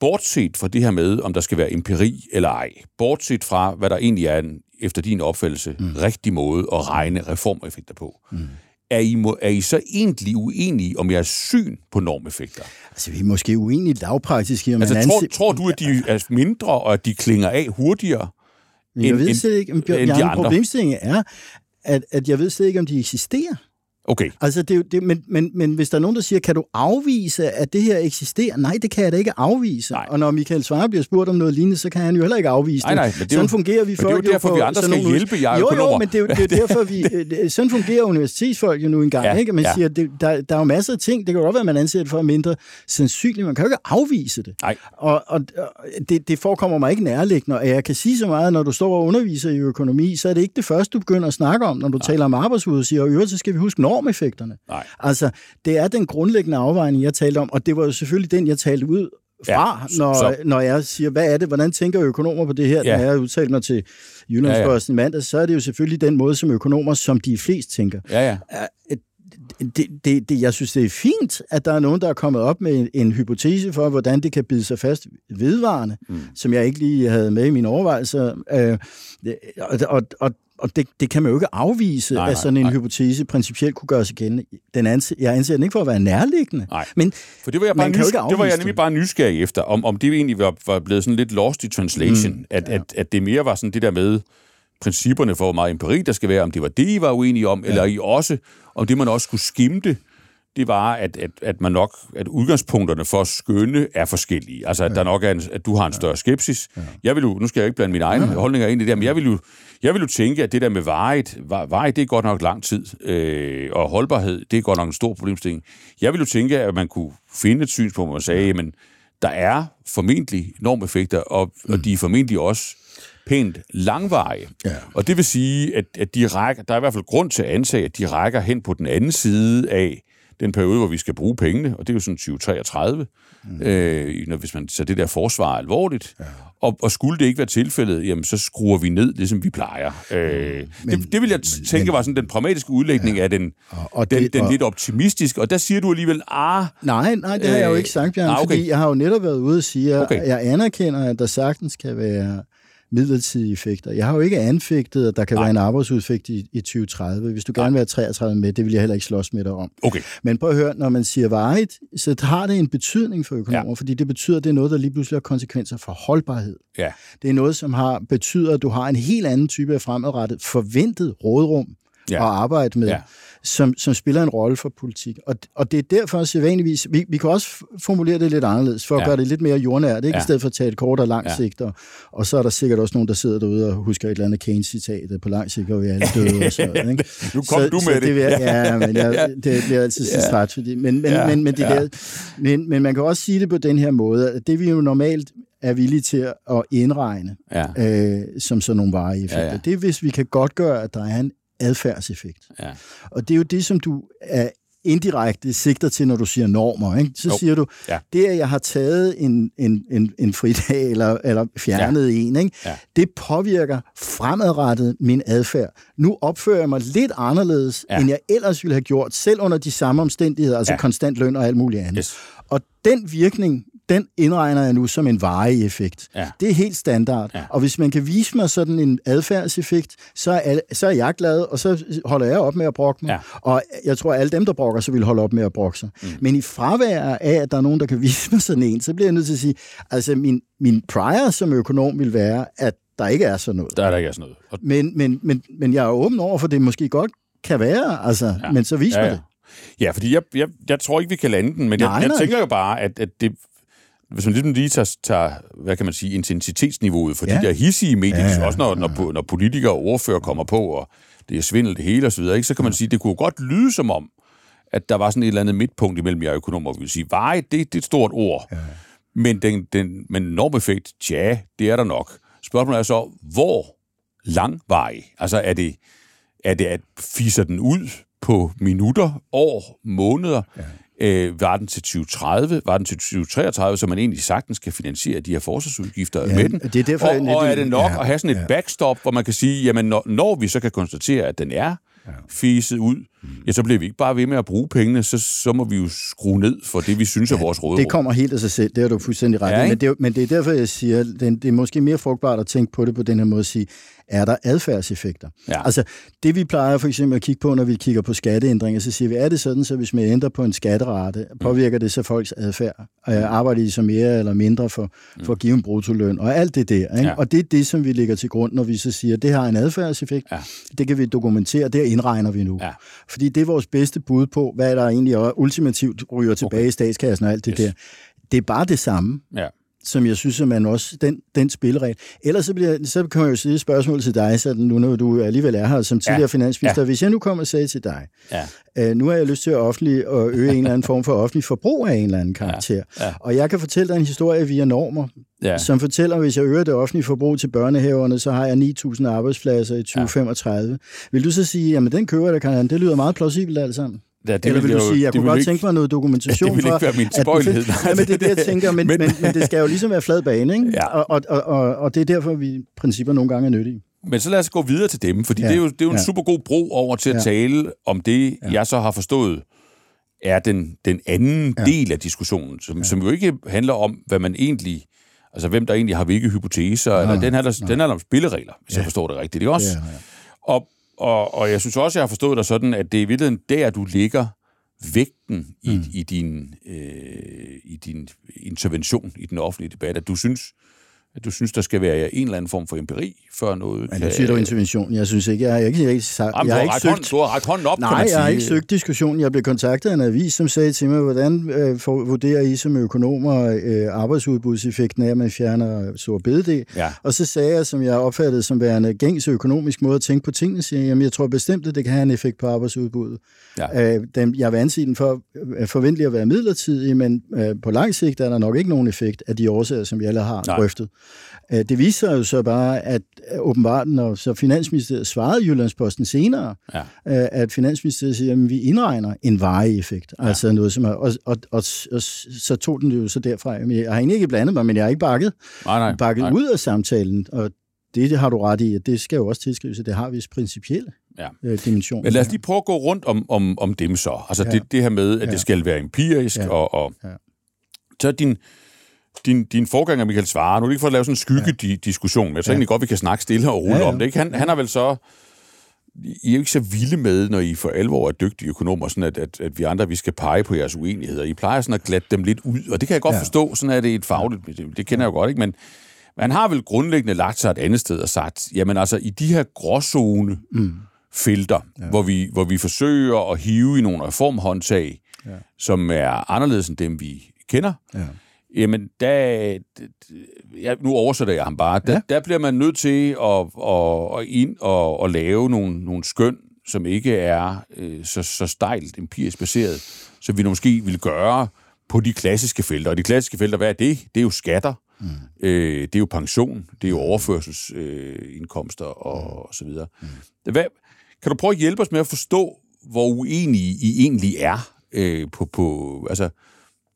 A: bortset fra det her med, om der skal være empiri eller ej, bortset fra, hvad der egentlig er en, efter din opfattelse, mm. rigtig måde at regne reformeffekter på, mm er I, må, er I så egentlig uenige om jeres syn på normeffekter?
B: Altså, vi er måske uenige lavpraktisk.
A: Altså, man tror, tror du, at de er mindre, og at de klinger af hurtigere?
B: Men jeg end, ved slet ikke, om end de andre. Problemstillingen er, at, at jeg ved slet ikke, om de eksisterer.
A: Okay.
B: Altså, det, det, men, men, men hvis der er nogen, der siger, kan du afvise, at det her eksisterer? Nej, det kan jeg da ikke afvise. Nej. Og når Michael Svare bliver spurgt om noget lignende, så kan han jo heller ikke afvise
A: nej, nej, det.
B: sådan jo, fungerer vi folk
A: det er jo derfor, vi andre skal nogle... hjælpe jer
B: Jo, jo, men det er jo, det er [LAUGHS] derfor, vi... Øh, sådan fungerer universitetsfolk jo nu engang, ja, ikke? Man ja. siger, det, der, der er jo masser af ting, det kan godt være, man anser det for mindre sandsynligt, man kan jo ikke afvise det.
A: Nej.
B: Og, og det, det forekommer mig ikke nærliggende, og jeg kan sige så meget, når du står og underviser i økonomi, så er det ikke det første, du begynder at snakke om, når du nej. taler om arbejdsudbud, og i øvrigt, så skal vi huske normeffekterne.
A: Nej.
B: Altså, det er den grundlæggende afvejning, jeg talte om, og det var jo selvfølgelig den, jeg talte ud fra, ja, når, så. når jeg siger, hvad er det, hvordan tænker økonomer på det her, ja. når jeg udtalte mig til Jyllandsposten ja, ja. mandag, så er det jo selvfølgelig den måde, som økonomer, som de flest tænker.
A: Ja, ja.
B: Det, det, det, jeg synes, det er fint, at der er nogen, der er kommet op med en, en hypotese for, hvordan det kan bide sig fast vedvarende, mm. som jeg ikke lige havde med i mine overvejelser. Øh, og, og, og, og det, det kan man jo ikke afvise, nej, at sådan en nej. hypotese principielt kunne gøre sig gældende. Den anser, jeg anser den ikke for at være nærliggende.
A: Nej, men for det var jeg, bare nys- det var jeg nemlig bare nysgerrig efter, om, om det egentlig var, var blevet sådan lidt lost i translation, mm, at, ja. at, at det mere var sådan det der med principperne for, hvor meget empiri der skal være, om det var det, I var uenige om, ja. eller I også, om det man også skulle skimte det var, at, at, at man nok, at udgangspunkterne for at skønne er forskellige. Altså, at, ja. der nok er en, at du har en større skepsis. Ja. Jeg vil jo, nu skal jeg ikke blande mine egne ja. holdninger ind i det, men jeg vil jo, jeg vil jo tænke, at det der med varigt, varigt, det er godt nok lang tid, øh, og holdbarhed, det er godt nok en stor problemstilling. Jeg vil jo tænke, at man kunne finde et synspunkt, hvor man sagde, men der er formentlig normeffekter, og, mm. og de er formentlig også pænt langvarige. Ja. Og det vil sige, at, at de rækker, der er i hvert fald grund til at antage, at de rækker hen på den anden side af den periode, hvor vi skal bruge pengene, og det er jo sådan 2033, mm. øh, når, hvis man tager det der forsvar alvorligt. Ja. Og, og skulle det ikke være tilfældet, jamen så skruer vi ned, ligesom vi plejer. Øh, men, det, det vil jeg tænke men, var sådan den pragmatiske udlægning ja. af den, og, og den, det, den og, lidt optimistiske, og der siger du alligevel, ah...
B: Nej, nej, det har jeg jo ikke sagt, Bjørn, ah, okay. fordi jeg har jo netop været ude og sige, at okay. jeg anerkender, at der sagtens kan være midlertidige effekter. Jeg har jo ikke anfægtet, at der kan Nej. være en arbejdsudfekt i, i 2030. Hvis du gerne vil have 33 med, det vil jeg heller ikke slås med dig om.
A: Okay.
B: Men prøv at høre, når man siger varigt, så har det en betydning for økonomer, ja. fordi det betyder, at det er noget, der lige pludselig har konsekvenser for holdbarhed.
A: Ja.
B: Det er noget, som har betyder, at du har en helt anden type af fremadrettet forventet rådrum ja. at arbejde med. Ja som, som spiller en rolle for politik. Og, og det er derfor sædvanligvis, vi, vi kan også formulere det lidt anderledes, for at ja. gøre det lidt mere jordnært, ikke? Ja. i stedet for at tage et kort og langt ja. sigt. Og, og så er der sikkert også nogen, der sidder derude og husker et eller andet Keynes-citat, på lang sigt og vi er alle døde og sådan Ikke? [LAUGHS]
A: Nu kom så, du med så det. det
B: ja, men jeg, det bliver altid ja. start, fordi, men, men, ja. men, men, det ja. der, men, men man kan også sige det på den her måde, at det vi jo normalt er villige til at indregne ja. øh, som sådan nogle varige effekter. Ja, ja. Det er, hvis vi kan godt gøre, at der er en adfærdseffekt.
A: Ja.
B: Og det er jo det, som du er indirekte sigter til, når du siger normer. Ikke? Så jo. siger du, ja. det at jeg har taget en, en, en, en fridag eller, eller fjernet ja. en, ikke? Ja. det påvirker fremadrettet min adfærd. Nu opfører jeg mig lidt anderledes, ja. end jeg ellers ville have gjort, selv under de samme omstændigheder, altså ja. konstant løn og alt muligt andet. Yes. Og den virkning den indregner jeg nu som en varig effekt.
A: Ja.
B: Det er helt standard.
A: Ja.
B: Og hvis man kan vise mig sådan en adfærdseffekt, så er, så er jeg glad, og så holder jeg op med at brokke mig.
A: Ja.
B: Og jeg tror, at alle dem, der brokker sig, vil holde op med at brokke sig. Mm. Men i fravær af, at der er nogen, der kan [LAUGHS] vise mig sådan en, så bliver jeg nødt til at sige, altså min, min prior som økonom vil være, at der ikke er sådan noget.
A: Der er der ikke sådan noget. Og,
B: Men, men, men, men jeg er åben over for, det måske godt kan være, altså, ja. men så vis
A: ja,
B: mig
A: ja.
B: det.
A: Ja, fordi jeg, jeg, jeg tror ikke, vi kan lande den, men jeg,
B: Nej,
A: jeg
B: nej.
A: tænker jo bare, at, at det, hvis man ligesom lige tager, tager, hvad kan man sige, intensitetsniveauet for ja.
B: Ja.
A: de der hissige medier,
B: Ja,
A: ja,
B: ja,
A: også når, når, når politikere og ordfører kommer på, og det er svindel det hele osv., ikke, så kan man sige, det kunne godt lyde som om, at der var sådan et eller andet midtpunkt imellem jer økonomer, vi vil sige, vej, det, det er et stort ord, ja. men, den, den, men normeffekt, tja, det er der nok. Spørgsmålet er så, hvor langvarig? Altså er det, er det at fiser den ud på minutter, år, måneder? Ja. Øh, var den til 2030? Var den til 2033, så man egentlig sagtens kan finansiere de her forsvarsudgifter
B: Ja,
A: med den?
B: det er derfor,
A: og, og er det nok
B: Ja,
A: at have sådan et
B: ja.
A: backstop, hvor man kan sige, jamen når, når vi så kan konstatere, at den er fiset ud. ja, så bliver vi ikke bare ved med at bruge pengene, så, så må vi jo skrue ned for det, vi synes er vores råderum.
B: Det kommer helt af sig selv, det har du fuldstændig ret
A: Ja,
B: i.
A: ikke?
B: Men, det, men det er derfor, jeg siger, det, det er måske mere frugtbart at tænke på det på den her måde at sige, er der adfærdseffekter?
A: Ja.
B: Altså, det vi plejer for eksempel at kigge på, når vi kigger på skatteændringer, så siger vi, er det sådan, så hvis man ændrer på en skatterate, påvirker det så folks adfærd? Øh, Arbejder de så mere eller mindre for, for at give en brutoløn? Og alt det der. Ikke?
A: Ja.
B: Ja. Og det er det, som vi lægger til grund, når vi så siger, det har en adfærdseffekt.
A: Ja.
B: Det kan vi dokumentere, det indregner vi nu.
A: Ja.
B: Fordi det er vores bedste bud på, hvad der egentlig også ultimativt ryger tilbage okay. i statskassen og alt det
A: yes.
B: der. Det er bare det samme,
A: Ja.
B: Som jeg synes, at man også, den, den spilregel. Ellers så, bliver, så kan man jo sige et spørgsmål til dig, sådan nu når du alligevel er her som tidligere
A: Ja.
B: finansminister.
A: Ja.
B: Hvis jeg nu kommer og sagde til dig,
A: Ja.
B: øh, nu har jeg lyst til at, offentlig, at øge en eller anden form for offentlig forbrug af en eller anden karakter.
A: Ja. Ja.
B: Og jeg kan fortælle dig en historie via normer,
A: Ja.
B: ja. som fortæller, at hvis jeg øger det offentlige forbrug til børnehaverne, så har jeg 9.000 arbejdspladser i 2035. Ja. Vil du så sige, jamen den køber der, kan det lyder meget plausibelt alt sammen?
A: Ja, det
B: Eller vil
A: jeg
B: du
A: jo-
B: sige, jeg
A: det
B: kunne
A: vil
B: godt
A: ikke-
B: tænke mig noget dokumentation [LAUGHS]
A: det vil
B: for...
A: ikke være min
B: at
A: tilbøjelighed.
B: Ja, men det er det, jeg tænker, [LAUGHS] men, men,
A: Men-
B: det skal jo ligesom være flad bane, ikke?
A: Ja.
B: Og, og, og, og, det er derfor, vi principper nogle gange er nyttige.
A: Men så lad os gå videre til dem, fordi ja.
B: Ja.
A: det er jo, det er jo en
B: Ja.
A: super god bro over til at
B: Ja.
A: tale om det, ja. jeg så har forstået, er den, den anden ja.
B: Ja.
A: del af diskussionen, som, ja. som jo ikke handler om, hvad man egentlig, altså hvem der egentlig har hvilke hypoteser, ja. eller den handler, den handler om spilleregler, hvis ja. jeg forstår det rigtigt, ikke også?
B: Ja, ja.
A: Og, og, og jeg synes også, jeg har forstået dig sådan, at det er i virkeligheden der, du ligger vægten i, mm. i, din, øh, i din intervention i den offentlige debat, at du synes, at du synes, der skal være en eller anden form for empiri, før noget
B: Men nu siger du intervention. Jeg synes ikke, jeg har ikke, jeg har ikke, sagt,
A: Jamen,
B: jeg har ikke
A: ret hånd,
B: søgt...
A: du har hånden op, kan
B: Nej,
A: man
B: jeg har
A: sige.
B: ikke søgt diskussion. Jeg blev kontaktet af en avis, som sagde til mig, hvordan øh, for, vurderer I som økonomer øh, arbejdsudbudseffekten af, at man fjerner stor beded?
A: Ja.
B: Og så sagde jeg, som jeg opfattede som værende gængs økonomisk måde at tænke på tingene, siger jeg, jamen jeg tror bestemt, at det kan have en effekt på arbejdsudbuddet.
A: Ja.
B: Øh, den, jeg vil anse den for øh, forventelig at være midlertidig, men øh, på lang sigt er der nok ikke nogen effekt af de årsager, som vi alle har
A: Nej.
B: drøftet. Øh, det viser jo så bare, at åbenbart, når så Finansministeriet svarede Jyllandsposten senere,
A: Ja.
B: øh, at Finansministeriet siger, at vi indregner en varig effekt. Ja. Altså noget, som er, og, og, og, og, så tog den det jo så derfra. Jeg har egentlig ikke blandet mig, men jeg har ikke bakket,
A: Nej, nej.
B: bakket
A: nej.
B: ud af samtalen, og det, det har du ret i, at det skal jo også tilskrives, at det har vist principielle
A: Ja.
B: øh, dimensioner.
A: Men lad os lige prøve at gå rundt om, om, om dem så. Altså ja. Det, det her med, at ja. det skal være empirisk. Ja. og, og
B: Ja.
A: så din, din, din forgænger Michael Svare, nu er det ikke for at lave sådan en skyggediskussion, men jeg tror
B: Ja.
A: egentlig godt, vi kan snakke stille og roligt
B: Ja, ja.
A: om det. Ikke? Han, han har vel så... I er jo ikke så vilde med, når I for alvor er dygtige økonomer, sådan at, at, at vi andre vi skal pege på jeres uenigheder. I plejer sådan at glatte dem lidt ud, og det kan jeg godt ja.
B: Ja.
A: forstå. Sådan er det et fagligt, det, det kender jeg jo godt, ikke? Men man har vel grundlæggende lagt sig et andet sted og sagt, jamen altså, i de her gråzone mm. felter, ja. hvor, vi, hvor vi forsøger at hive i nogle reformhåndtag, ja. som er anderledes end dem, vi kender,
B: Ja.
A: Jamen, der, ja, nu oversætter jeg ham bare, der, ja. der bliver man nødt til at, at, at ind og at lave nogle, nogle skøn, som ikke er øh, så, så stejlt empirisk baseret, som vi måske ville gøre på de klassiske felter. Og de klassiske felter, hvad er det? Det er jo skatter, mm. øh, det er jo pension, det er jo overførselsindkomster øh, og, og så videre. Mm. Hvad, kan du prøve at hjælpe os med at forstå, hvor uenige I egentlig er øh, på, på, altså,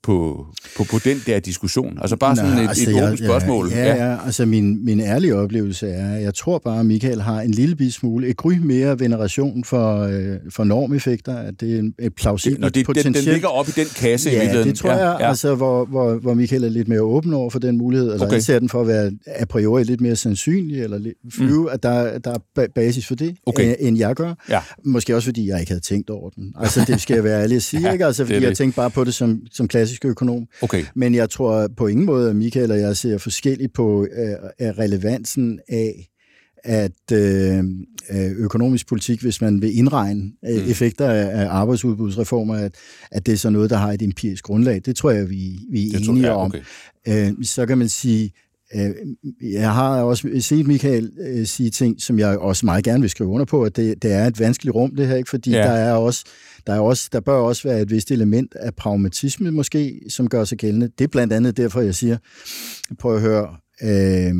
A: på, på, på den der diskussion? Altså bare sådan et, altså, et åbent spørgsmål.
B: Ja, ja, ja, altså min, min ærlige oplevelse er, at jeg tror bare, at Michael har en lille smule, et gry mere veneration for, øh, for normeffekter, at det er et plausibelt
A: det, det, potentielt. Den, den ligger op i den kasse
B: ja,
A: i virkeligheden.
B: det tror jeg, ja, ja. altså hvor, hvor, hvor Michael er lidt mere åben over for den mulighed. Altså okay. jeg ser den for at være a priori lidt mere sandsynlig, eller flyve, mm. at der, der er basis for det, okay. end jeg gør. Ja. Måske også fordi jeg ikke havde tænkt over den. Altså det skal jeg være ærlig at sige, [LAUGHS] ja, ikke? Altså fordi jeg tænkte bare på det som, som klassisk økonom.
A: Okay.
B: Men jeg tror på ingen måde, at Michael og jeg ser forskelligt på øh, relevansen af, at øh, øh, økonomisk politik, hvis man vil indregne øh, mm. effekter af, af arbejdsudbudsreformer, at, at det er så noget, der har et empirisk grundlag. Det tror jeg, vi, vi er det enige jeg, okay. om. Øh, så kan man sige, øh, jeg har også set Michael øh, sige ting, som jeg også meget gerne vil skrive under på, at det, det er et vanskeligt rum, det her, ikke? fordi ja. der er også der, er også, der bør også være et vist element af pragmatisme måske, som gør sig gældende. Det er blandt andet derfor, jeg siger, prøv at høre, øh,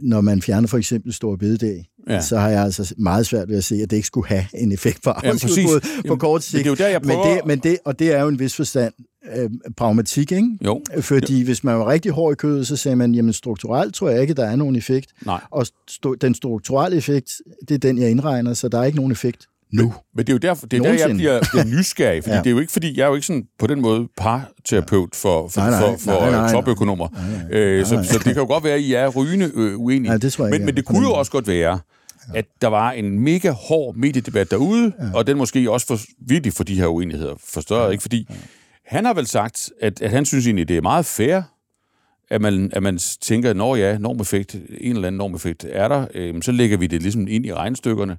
B: når man fjerner for eksempel store bededag, ja. så har jeg altså meget svært ved at se, at det ikke skulle have en effekt på arbejdsudbuddet ja, på kort sigt.
A: Men det er jo der, jeg prøver...
B: men, det, men det, og det er jo en vis forstand øh, pragmatik, ikke?
A: Jo.
B: Fordi
A: jo.
B: hvis man var rigtig hård i kødet, så sagde man, jamen strukturelt tror jeg ikke, der er nogen effekt.
A: Nej.
B: Og st- den strukturelle effekt, det er den, jeg indregner, så der er ikke nogen effekt nu.
A: Men det er jo derfor, det er der, jeg bliver, bliver [LAUGHS] nysgerrig, fordi ja. det er jo ikke, fordi jeg er jo ikke sådan på den måde parterapeut for, for, nej, nej, for, for nej, nej, topøkonomer. Nej, nej, øh, så, nej. så det kan jo godt være, at I er rygende øh, uenige.
B: Nej, det tror jeg
A: men, ikke, men det kunne jo også godt være, at der var en mega hård mediedebat derude, ja. og den måske også for, virkelig for de her uenigheder forstørret, ja. ikke? Fordi ja. han har vel sagt, at, at han synes egentlig, det er meget fair, at man, at man tænker, når ja, normeffekt, en eller anden normeffekt er der, øh, så lægger vi det ligesom ind i regnstykkerne,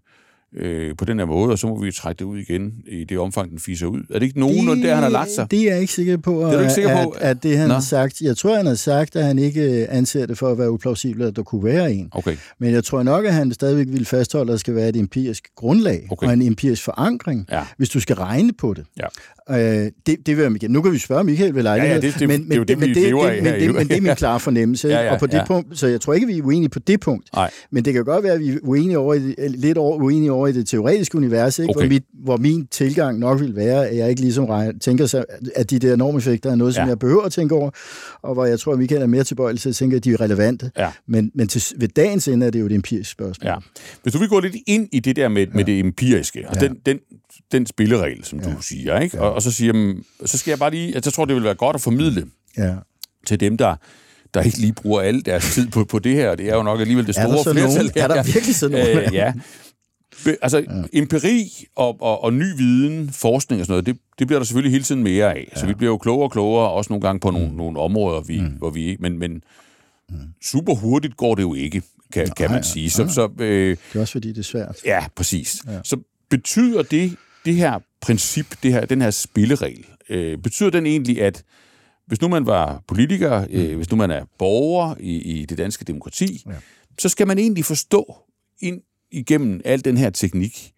A: øh, på den her måde, og så må vi trække det ud igen i det omfang, den fiser ud. Er det ikke nogen, det, der han har lagt sig?
B: Det er jeg ikke sikker på, det er du ikke sikker på? At, at det han Nå. har sagt. Jeg tror, han har sagt, at han ikke anser det for at være uplausibelt, at der kunne være en.
A: Okay.
B: Men jeg tror nok, at han stadigvæk vil fastholde, at der skal være et empirisk grundlag okay. og en empirisk forankring,
A: ja.
B: hvis du skal regne på det.
A: Ja.
B: Øh, det, det vil jeg igen. Nu kan vi spørge Michael ved lejlighed.
A: Ja, ja, det, det, men, det, det, det, men, det, det,
B: det, men, det, men det er min klare fornemmelse. [LAUGHS] ja, ja, og på det ja. punkt, så jeg tror ikke, vi er uenige på det punkt.
A: Nej.
B: Men det kan godt være, at vi er uenige over i, lidt over, uenige over i det teoretiske univers, ikke? Okay. Hvor, mit, hvor min tilgang nok vil være, at jeg ikke ligesom regner, tænker sig, at de der normeffekter er noget, som ja. jeg behøver at tænke over, og hvor jeg tror, at Michael er mere tilbøjelig til at tænke, at de er relevante.
A: Ja.
B: Men, men til, ved dagens ende er det jo et empirisk spørgsmål.
A: Ja. Hvis du vil gå lidt ind i det der med, med det empiriske, og ja. den, den, den spilleregel, som ja. du siger, ikke? Ja. Og, og så siger så skal jeg bare lige, altså, jeg tror, det vil være godt at formidle
B: ja.
A: til dem, der der ikke lige bruger al deres tid på, på det her. Det er jo nok alligevel det store flertal.
B: Er der virkelig sådan nogen?
A: Øh, ja. Be, altså, ja. empiri og, og, og ny viden, forskning og sådan noget, det, det bliver der selvfølgelig hele tiden mere af. Ja. Så vi bliver jo klogere og klogere, også nogle gange på mm. nogle, nogle områder, vi, mm. hvor vi men, men mm. super hurtigt går det jo ikke, kan, nej, kan man sige. Så, så,
B: øh, det er også fordi, det er svært.
A: Ja, præcis. Ja. Så betyder det, det her princip, det her, den her spilleregel, øh, betyder den egentlig, at hvis nu man var politiker, øh, mm. hvis nu man er borger i, i det danske demokrati, ja. så skal man egentlig forstå ind igennem al den her teknik,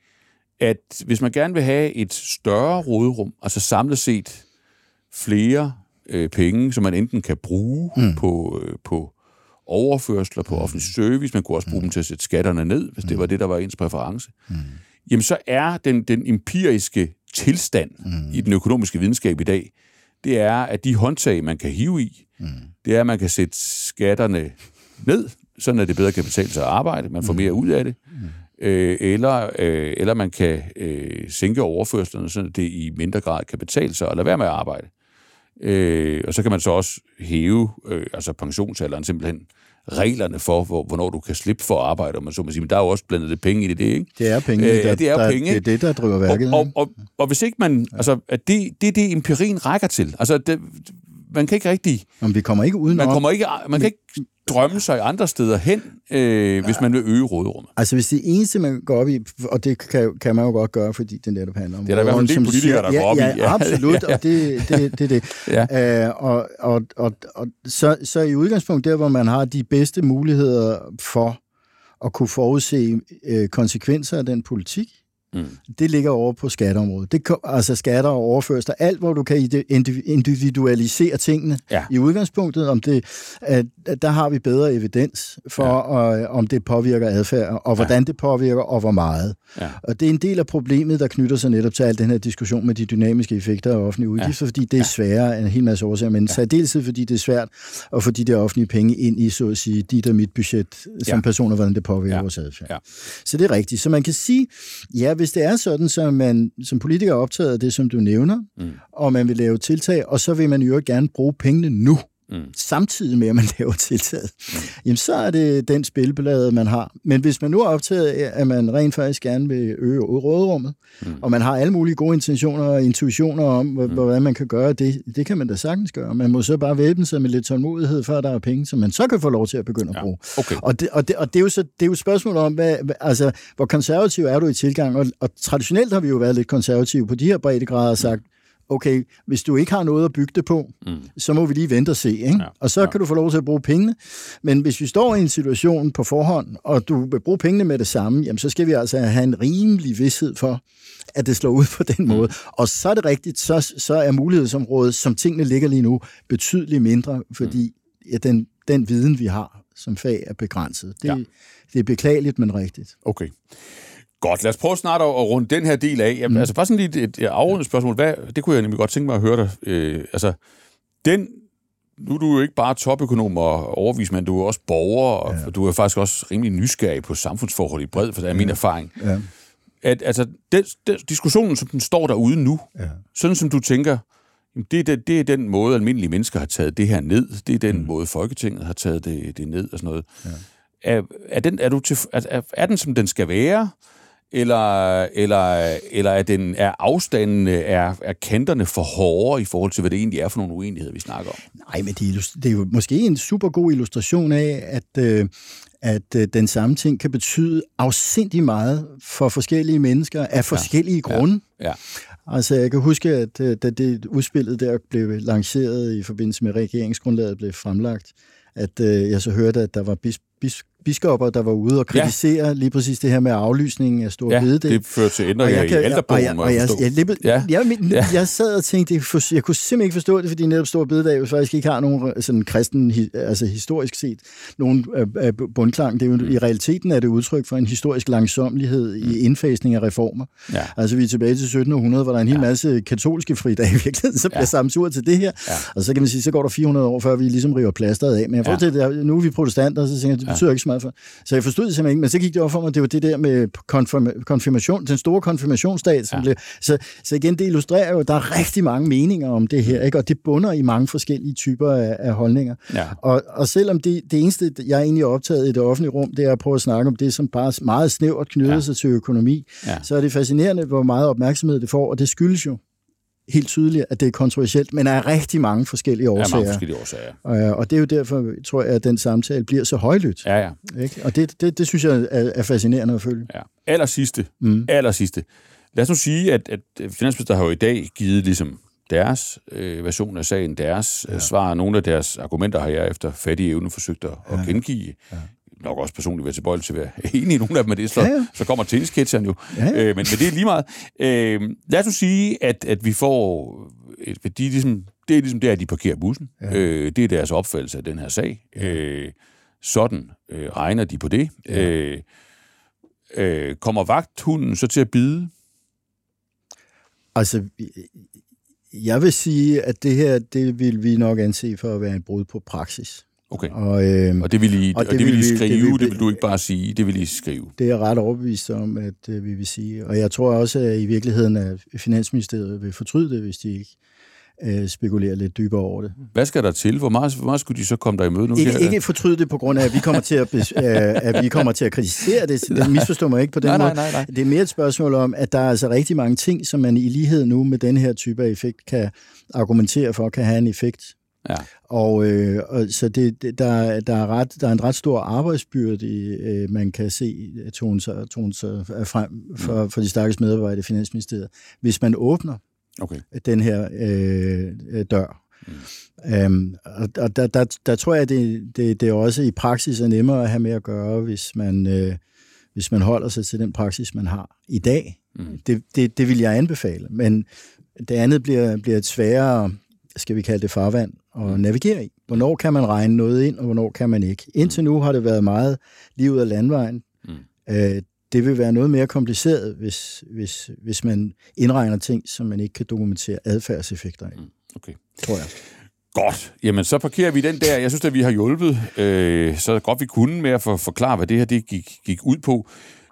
A: at hvis man gerne vil have et større råderum, altså samlet set flere øh, penge, som man enten kan bruge mm. på, øh, på overførsler, på mm. offentlig service, man kunne også bruge mm. dem til at sætte skatterne ned, hvis mm. det var det, der var ens præference, mm jamen så er den, den empiriske tilstand mm. i den økonomiske videnskab i dag, det er, at de håndtag, man kan hive i, mm. det er, at man kan sætte skatterne ned, sådan at det bedre kan betale sig at arbejde, man får mere ud af det, mm. øh, eller, øh, eller man kan øh, sænke overførslerne, sådan at det i mindre grad kan betale sig at lade være med at arbejde. Øh, og så kan man så også hæve øh, altså pensionsalderen simpelthen reglerne for, hvor, hvornår du kan slippe for at arbejde, man så må sige, men der er jo også blandet lidt penge i det, ikke?
B: Det er penge,
A: øh, der, det er
B: der,
A: penge.
B: Det er det, der driver værket.
A: Og, og, og, og hvis ikke man, ja. altså, at det, det er det, empirien rækker til. Altså, det, man kan ikke rigtig...
B: Men vi kommer ikke uden
A: Man, kommer ikke, man kan ikke drømme sig andre steder hen, øh, hvis man vil øge råderummet.
B: Altså hvis det eneste, man går op i, og det kan, kan man jo godt gøre, fordi det netop handler om...
A: Det er der i hvert fald en politikere, der
B: ja,
A: går op
B: ja,
A: i.
B: Ja, absolut, [LAUGHS] og det er det, det, det. ja. øh, og og, og, og så, så i udgangspunkt der, hvor man har de bedste muligheder for at kunne forudse øh, konsekvenser af den politik, Mm. Det ligger over på skatteområdet. Det, altså skatter og overførsler, alt hvor du kan individualisere tingene ja. i udgangspunktet, om det, at, der har vi bedre evidens for, ja. og, om det påvirker adfærd, og hvordan ja. det påvirker, og hvor meget. Ja. Og det er en del af problemet, der knytter sig netop til al den her diskussion med de dynamiske effekter af offentlige udgifter, ja. fordi det er sværere end en hel masse årsager, men ja. særdeleshed fordi det er svært at få de der offentlige penge ind i, så at sige, dit og mit budget som ja. personer, hvordan det påvirker ja. vores adfærd. Ja. Så det er rigtigt. Så man kan sige, ja, hvis det er sådan, så man som politiker er optaget af det, som du nævner, mm. og man vil lave tiltag, og så vil man jo gerne bruge pengene nu mm. samtidig med, at man [LAUGHS] laver tiltaget, mm. jamen så er det den spilbelade, man har. Men hvis man nu er optaget af, at man rent faktisk gerne vil øge råderummet, mm. og man har alle mulige gode intentioner og intuitioner om, mm. hvordan man kan gøre det, det kan man da sagtens gøre. Man må så bare væbne sig med lidt tålmodighed, før der er penge, som man så kan få lov til at begynde at bruge. Okay. Og, det, og, det, og det, er jo så, det er jo et spørgsmål om, hvad, altså, hvor konservativ er du i tilgang? Og, og traditionelt har vi jo været lidt konservative på de her breddegrader og sagt, okay, hvis du ikke har noget at bygge det på, mm. så må vi lige vente og se, ikke? Ja, og så ja. kan du få lov til at bruge pengene. Men hvis vi står i en situation på forhånd, og du vil bruge pengene med det samme, jamen så skal vi altså have en rimelig vidshed for, at det slår ud på den mm. måde. Og så er det rigtigt, så, så er mulighedsområdet, som tingene ligger lige nu, betydeligt mindre, fordi mm. ja, den, den viden, vi har som fag, er begrænset. Det, ja. det er beklageligt, men rigtigt.
A: Okay. Godt, lad os prøve snart at, runde den her del af. Jamen, mm. Altså bare sådan lige et, et afrundet spørgsmål. Hvad, det kunne jeg nemlig godt tænke mig at høre dig. Øh, altså, den, nu er du jo ikke bare topøkonom og overvismand, du er også borger, og ja. du er faktisk også rimelig nysgerrig på samfundsforhold i bred, for det er min ja. erfaring. Ja. At, altså, den, den, diskussionen, som den står derude nu, ja. sådan som du tænker, det er, det, det er den måde, almindelige mennesker har taget det her ned. Det er den mm. måde, Folketinget har taget det, det ned og sådan noget. Ja. Er, er, den, er, du til, er, er den, som den skal være? Eller, eller, eller er, den, er afstanden, er, er kanterne for hårde i forhold til, hvad det egentlig er for nogle uenigheder, vi snakker om?
B: Nej, men det er, det er jo måske en super god illustration af, at, øh, at øh, den samme ting kan betyde afsindig meget for forskellige mennesker af forskellige ja. grunde. Ja. Ja. Altså, jeg kan huske, at øh, da det udspillet der blev lanceret i forbindelse med regeringsgrundlaget blev fremlagt, at øh, jeg så hørte, at der var bis, bis, biskopper, der var ude og kritisere ja. lige præcis det her med aflysningen af Stor
A: ja,
B: Bededag.
A: det førte til ændringer i ældrebogen,
B: og jeg, og jeg, jeg, jeg, ja. jeg, jeg, jeg sad og tænkte, jeg kunne simpelthen ikke forstå det, fordi netop Stor Bededag jo faktisk ikke har nogen sådan kristen, altså historisk set, nogen øh, bundklang. Det er jo, mm. I realiteten er det udtryk for en historisk langsomlighed mm. i indfasning af reformer. Ja. Altså vi er tilbage til 1700, hvor der er en hel ja. masse katolske fridage i virkeligheden, så bliver ja. sammensur til det her. Ja. Og så kan man sige, så går der 400 år, før vi ligesom river plasteret af. Men jeg får ja. til, at nu er vi protestanter, så tænker jeg, det betyder ja. ikke så meget for. Så jeg forstod det simpelthen ikke, men så gik det over for mig, det var det der med konfirm- konfirmation, den store konfirmationsdag. Som ja. blev, så, så igen, det illustrerer jo, at der er rigtig mange meninger om det her, ikke? og det bunder i mange forskellige typer af, af holdninger. Ja. Og, og selvom det, det eneste, jeg egentlig er optaget i det offentlige rum, det er at prøve at snakke om det, som bare meget snævert knyder ja. sig til økonomi, ja. så er det fascinerende, hvor meget opmærksomhed det får, og det skyldes jo helt tydeligt, at det er kontroversielt, men af rigtig mange forskellige årsager. Ja, mange
A: forskellige årsager.
B: Og, øh, og det er jo derfor, tror jeg, at den samtale bliver så højlydt.
A: Ja, ja.
B: Ikke? Og det, det, det synes jeg er, er fascinerende at følge. Ja.
A: Aller sidste. Mm. Aller sidste. Lad os nu sige, at, at Finansminister har jo i dag givet ligesom deres øh, version af sagen, deres ja. svar. Nogle af deres argumenter har jeg efter fattige evne forsøgt at, ja. at gengive. Ja nok også personligt være tilbøjelig til at være [LAUGHS] enig i nogle af dem, med det, så, ja, ja. så kommer tennisketcheren jo. Ja, ja. Øh, men, men det er lige meget. Øh, lad os nu sige, at, at vi får... Et, de ligesom, det er ligesom der, de parkerer bussen. Ja. Øh, det er deres opfattelse af den her sag. Ja. Øh, sådan øh, regner de på det. Ja. Øh, øh, kommer vagthunden så til at bide?
B: Altså, jeg vil sige, at det her, det vil vi nok anse for at være en brud på praksis.
A: Okay. Og, øh, og det vil I, og det, og det vil I skrive, det vil, det vil du ikke bare sige, det vil I skrive?
B: Det er jeg ret overbevist om, at øh, vi vil sige. Og jeg tror også, at i virkeligheden, at Finansministeriet vil fortryde det, hvis de ikke øh, spekulerer lidt dybere over det.
A: Hvad skal der til? Hvor meget, hvor meget skulle de så komme der i møde nu?
B: Ikke, ikke fortryde det på grund af, at vi kommer til at, [LAUGHS] øh, at, vi kommer til at kritisere det. [LAUGHS] Det misforstår mig ikke på den nej, måde. Nej, nej, nej. Det er mere et spørgsmål om, at der er altså rigtig mange ting, som man i lighed nu med den her type af effekt kan argumentere for, kan have en effekt Ja. Og, øh, og så det, det, der, der, er ret, der er en ret stor arbejdsbyrde, øh, man kan se tone sig, tone sig frem for, mm. for de stakkels medarbejdere i Finansministeriet, hvis man åbner okay. den her øh, dør. Mm. Øhm, og og der, der, der tror jeg, det, det, det er også i praksis er nemmere at have med at gøre, hvis man, øh, hvis man holder sig til den praksis, man har i dag. Mm. Det, det, det vil jeg anbefale. Men det andet bliver, bliver et sværere, skal vi kalde det farvand, at mm. navigere i. Hvornår kan man regne noget ind, og hvornår kan man ikke? Indtil nu har det været meget lige ud af landvejen. Mm. Øh, det vil være noget mere kompliceret, hvis, hvis, hvis man indregner ting, som man ikke kan dokumentere adfærdseffekter af. Mm.
A: Okay.
B: Tror jeg.
A: Godt. Jamen, så parkerer vi den der. Jeg synes, at vi har hjulpet øh, så godt vi kunne med at for, forklare, hvad det her det gik, gik ud på.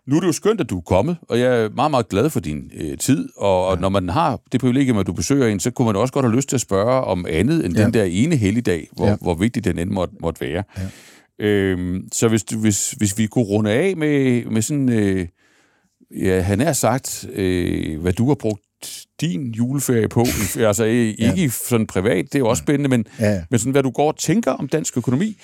A: Nu er det jo skønt, at du er kommet, og jeg er meget, meget glad for din øh, tid. Og, ja. og når man har det privilegium, at du besøger en, så kunne man også godt have lyst til at spørge om andet end ja. den der ene helligdag, hvor, ja. hvor vigtig den end måtte, måtte være. Ja. Øhm, så hvis, hvis, hvis vi kunne runde af med, med sådan... Øh, ja, han har sagt, øh, hvad du har brugt din juleferie på? altså ikke ja. sådan privat, det er jo også spændende, men, ja. men sådan, hvad du går og tænker om dansk økonomi.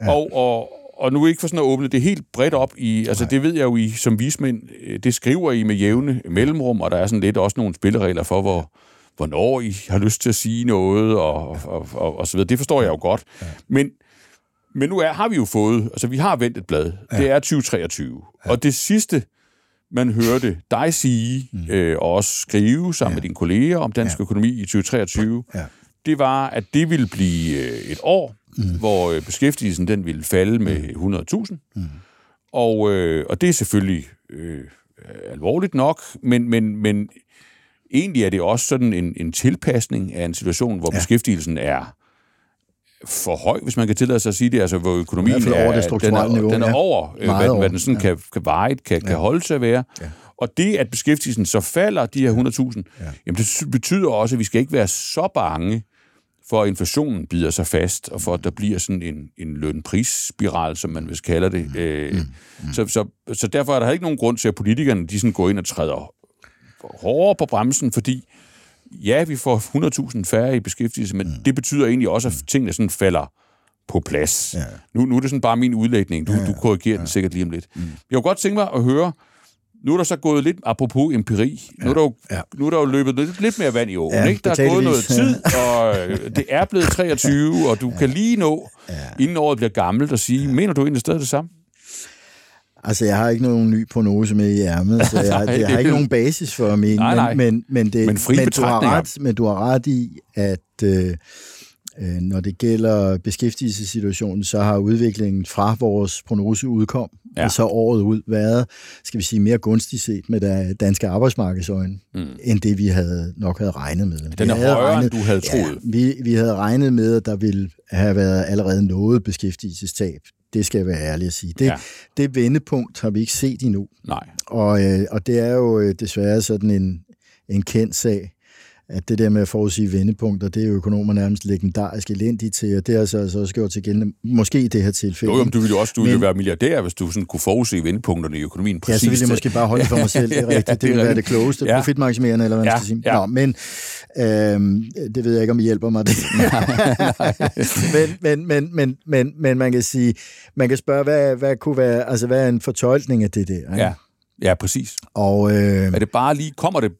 A: Ja. Og, og, og nu ikke for sådan at åbne det helt bredt op i, altså Nej. det ved jeg jo I som vismænd, øh, det skriver I med jævne mellemrum, og der er sådan lidt også nogle spilleregler for, hvor, hvornår I har lyst til at sige noget, og, og, og, og så videre. Det forstår jeg jo godt. Ja. Men, men nu er, har vi jo fået, altså vi har vendt et blad. Ja. Det er 2023. Ja. Og det sidste, man hørte dig sige, mm. øh, og også skrive sammen ja. med dine kolleger om dansk ja. økonomi i 2023, ja. det var, at det ville blive øh, et år, mm. hvor øh, beskæftigelsen den ville falde med 100.000. Mm. Og, øh, og det er selvfølgelig øh, alvorligt nok, men, men, men egentlig er det også sådan en, en tilpasning af en situation, hvor ja. beskæftigelsen er for høj, hvis man kan tillade sig at sige det, altså hvor økonomien er,
B: over det
A: den er,
B: niveau,
A: den er over, ja. hvad, hvad den sådan ja. kan, kan veje, kan, ja. kan holde sig at være. Ja. Og det, at beskæftigelsen så falder, de her 100.000, ja. jamen det betyder også, at vi skal ikke være så bange for, at inflationen bider sig fast, og for, at der bliver sådan en, en lønprisspiral, som man vil kalde det. Mm. Øh, mm. Mm. Så, så, så derfor er der ikke nogen grund til, at politikerne de sådan går ind og træder hårdere på bremsen, fordi ja, vi får 100.000 færre i beskæftigelse, men mm. det betyder egentlig også, at tingene sådan falder på plads. Ja. Nu, nu er det sådan bare min udlægning. Du, ja, ja. du korrigerer ja. den sikkert lige om lidt. Mm. Jeg kunne godt tænke mig at høre, nu er der så gået lidt, apropos empiri, ja. nu, er der jo, ja. nu er der jo løbet lidt, lidt mere vand i åen. Ja, ikke? Der er gået noget tid, og øh, det er blevet 23, [LAUGHS] og du ja. kan lige nå, ja. inden året bliver gammelt, og sige, ja. mener du egentlig stadig det samme?
B: Altså, jeg har ikke nogen ny prognose med i ærmet, så jeg, [LAUGHS] jeg har ikke nogen basis for at mene, nej, nej. men, men, men, det, men, men, du har ret, men du har ret i, at øh, når det gælder beskæftigelsessituationen, så har udviklingen fra vores prognose udkom, ja. altså året ud, været, skal vi sige, mere gunstigt set med danske arbejdsmarkedsøjne, mm. end det vi havde nok havde regnet med.
A: Den er højere, regnet, end du havde troet. Ja,
B: vi, vi havde regnet med, at der ville have været allerede noget beskæftigelsestab det skal jeg være ærlig at sige. Det, ja. det vendepunkt har vi ikke set endnu.
A: Nej.
B: Og, øh, og det er jo øh, desværre sådan en, en kendt sag, at det der med at forudsige vendepunkter, det er jo økonomer nærmest legendarisk elendige til, og det har så altså også gjort til gældende, måske i det her tilfælde.
A: Jo, jo du ville jo også du ville men, være milliardær, hvis du sådan kunne forudse vendepunkterne i økonomien præcis.
B: Ja, så ville jeg måske bare holde for mig selv, [LAUGHS] det er rigtigt. Det ville være det klogeste, ja. profitmaksimerende, eller hvad man ja, skal sige. Ja. Nå, men øhm, det ved jeg ikke, om I hjælper mig [LAUGHS] det. men, men, men, men, men, men, man kan sige, man kan spørge, hvad, hvad kunne være, altså hvad er en fortolkning af det der? Ikke?
A: Ja. Ja, præcis.
B: Og, øh,
A: er det bare lige, kommer det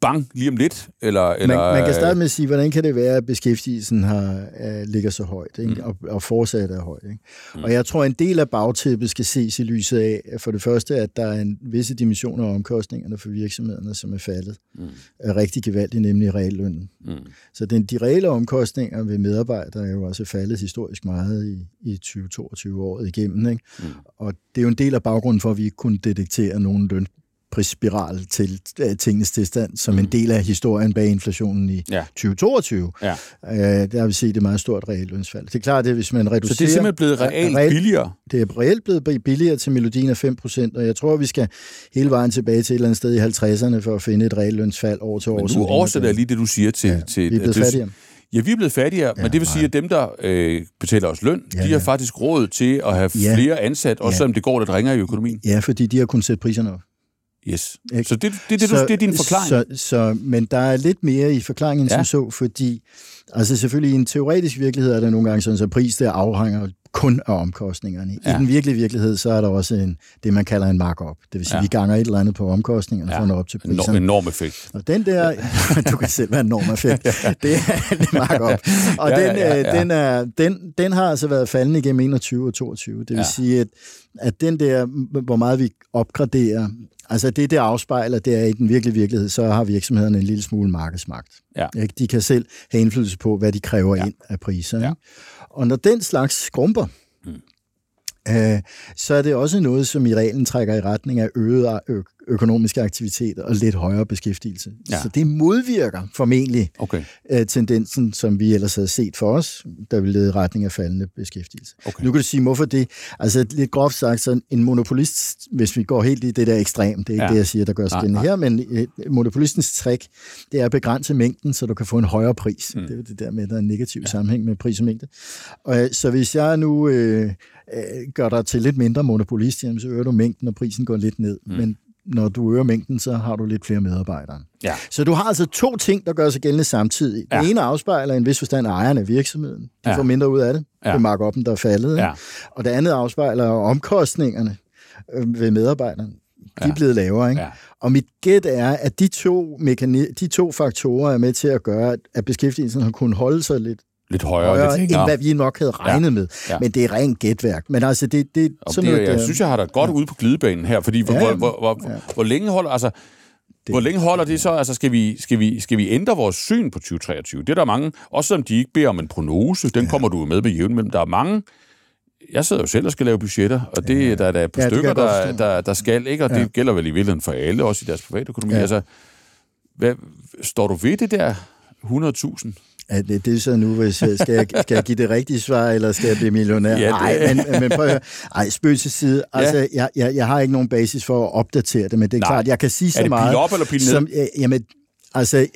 A: bang lige om lidt? Eller, eller,
B: man, man kan starte med at sige, hvordan kan det være, at beskæftigelsen har, uh, ligger så højt, ikke? Mm. Og, og fortsat er højt. Ikke? Mm. Og jeg tror, en del af bagtæppet skal ses i lyset af, for det første, at der er en visse dimensioner af omkostningerne for virksomhederne, som er faldet mm. er rigtig gevaldigt, nemlig reallønnen. Mm. Så den, de reelle omkostninger ved medarbejdere er jo også faldet historisk meget i, i 2022 året igennem. Ikke? Mm. Og det er jo en del af baggrunden for, at vi ikke kunne detektere nogen løn prisspiral til uh, tingens tilstand, som mm. en del af historien bag inflationen i ja. 2022. Ja. Uh, der har vi set et meget stort reallønsfald. Det er klart, at hvis man reducerer...
A: Så det er simpelthen blevet reelt reelt, billigere?
B: Det er reelt blevet billigere til melodien af 5%, og jeg tror, vi skal hele vejen tilbage til et eller andet sted i 50'erne for at finde et reallønsfald år til år.
A: Men nu oversætter lige det, du siger til...
B: Ja,
A: til
B: vi er blevet fattigere.
A: Ja, vi er blevet fattigere, ja, men det vil sige, at dem, der øh, betaler os løn, ja, de har faktisk råd til at have ja, flere ansat, også ja. selvom det går lidt ringer i økonomien.
B: Ja, fordi de har kunnet sætte priserne op.
A: Yes. Ikke? Så det, det, det, så, det er din forklaring?
B: Så, så, men der er lidt mere i forklaringen ja. som så, fordi altså selvfølgelig i en teoretisk virkelighed er der nogle gange sådan, så pris der afhænger kun af omkostningerne. Ja. I den virkelige virkelighed, så er der også en, det, man kalder en markup. Det vil sige, ja. vi ganger et eller andet på omkostningerne ja. for at nå op til prisen.
A: En enorm effekt.
B: Og den der, [LAUGHS] du kan selv være en enorm effekt, [LAUGHS] det er en markup. Og ja, den, ja, ja, ja. Den, er, den, den har altså været faldende igennem 21 og 22. Det vil ja. sige, at, at den der, hvor meget vi opgraderer Altså det, det afspejler, det er i den virkelige virkelighed, så har virksomhederne en lille smule markedsmagt. Ja. De kan selv have indflydelse på, hvad de kræver ja. ind af priser. Ja. Og når den slags skrumper, mm. øh, så er det også noget, som i reglen trækker i retning af øget økonomiske aktiviteter og lidt højere beskæftigelse. Ja. Så det modvirker formentlig okay. øh, tendensen, som vi ellers havde set for os, der ville lede retning af faldende beskæftigelse. Okay. Nu kan du sige, hvorfor det? Altså lidt groft sagt, så en monopolist, hvis vi går helt i det der ekstrem, det er ikke ja. det, jeg siger, der gør sig den her, men øh, monopolistens trick, det er at begrænse mængden, så du kan få en højere pris. Mm. Det er jo det der med, at der er en negativ ja. sammenhæng med pris og mængde. Og, øh, så hvis jeg nu øh, øh, gør dig til lidt mindre monopolist, jamen, så øger du mængden, og prisen går lidt ned. Mm. Men når du øger mængden, så har du lidt flere medarbejdere. Ja. Så du har altså to ting, der gør sig gældende samtidig. Den ja. ene afspejler en vis forstand ejeren af virksomheden. De ja. får mindre ud af det. Ja. Det marker op, der er faldet. Ja. Og det andet afspejler omkostningerne øh, ved medarbejderne. De er ja. blevet lavere. Ikke? Ja. Og mit gæt er, at de to, mekani- de to faktorer er med til at gøre, at beskæftigelsen har kunnet holde sig lidt
A: lidt højere, højere
B: lidt, end hvad vi nok havde regnet ja. med. Ja. Men det er rent gætværk. Men altså, det, det,
A: sådan det, noget, jeg der... synes, jeg har da godt ja. ude på glidebanen her, fordi ja, hvor, hvor, hvor, ja. hvor længe holder... Altså, det, Hvor længe holder det så? Altså, skal vi, skal, vi, skal vi ændre vores syn på 2023? Det er der mange, også selvom de ikke beder om en prognose, den ja. kommer du med med jævn, men der er mange, jeg sidder jo selv og skal lave budgetter, og det ja. der, der er på ja, stykker, der, der, der skal, ikke? og ja. det gælder vel i virkeligheden for alle, også i deres private økonomi. Ja. Altså, hvad, står du ved det der 100.000?
B: Er det, er så nu, hvis jeg, skal, jeg, skal jeg give det rigtige svar, eller skal jeg blive millionær? Ja, Nej, men, men prøv at høre. Ej, spøg til side. Altså, ja. jeg, jeg, jeg har ikke nogen basis for at opdatere det, men det er Nej. klart, jeg kan sige så meget...
A: Er det pil op eller pil ned? Som,
B: jamen, altså,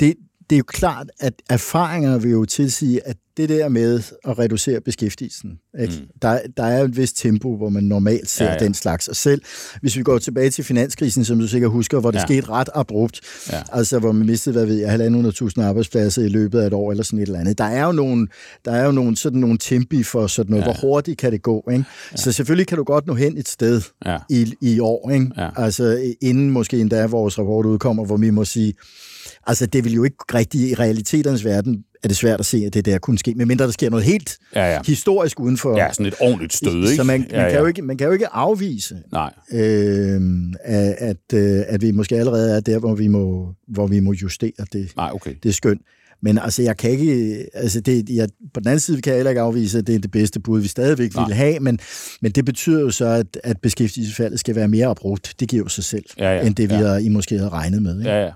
B: det, det er jo klart, at erfaringer vil jo tilsige, at det der med at reducere beskæftigelsen, ikke? Mm. Der, der er et vist tempo, hvor man normalt ser ja, ja. den slags. Og selv hvis vi går tilbage til finanskrisen, som du sikkert husker, hvor det ja. skete ret abrupt, ja. altså hvor man mistede, hvad ved jeg, 1.500.000 arbejdspladser i løbet af et år, eller sådan et eller andet. Der er jo nogle, der er jo nogle, sådan nogle tempi for sådan noget. Ja. Hvor hurtigt kan det gå? Ikke? Ja. Så selvfølgelig kan du godt nå hen et sted ja. i, i år. Ikke? Ja. Altså inden måske endda vores rapport udkommer, hvor vi må sige, Altså, det vil jo ikke rigtig i realiteternes verden er det svært at se, at det der kunne ske, medmindre der sker noget helt ja, ja. historisk uden for...
A: Ja, sådan et ordentligt stød, ikke?
B: Så man, man, ja, ja. Kan, jo ikke, man kan jo ikke afvise,
A: Nej.
B: Øh, at, at, øh, at vi måske allerede er der, hvor vi må, hvor vi må justere det,
A: Nej, okay.
B: det skøn. Men altså, jeg kan ikke... Altså, det, jeg, på den anden side kan jeg heller ikke afvise, at det er det bedste bud, vi stadigvæk Nej. vil have, men, men det betyder jo så, at, at beskæftigelsesfaldet skal være mere abrupt. Det giver jo sig selv, ja, ja, end det, vi ja. har, I måske havde regnet med. Ikke?
A: Ja, ja.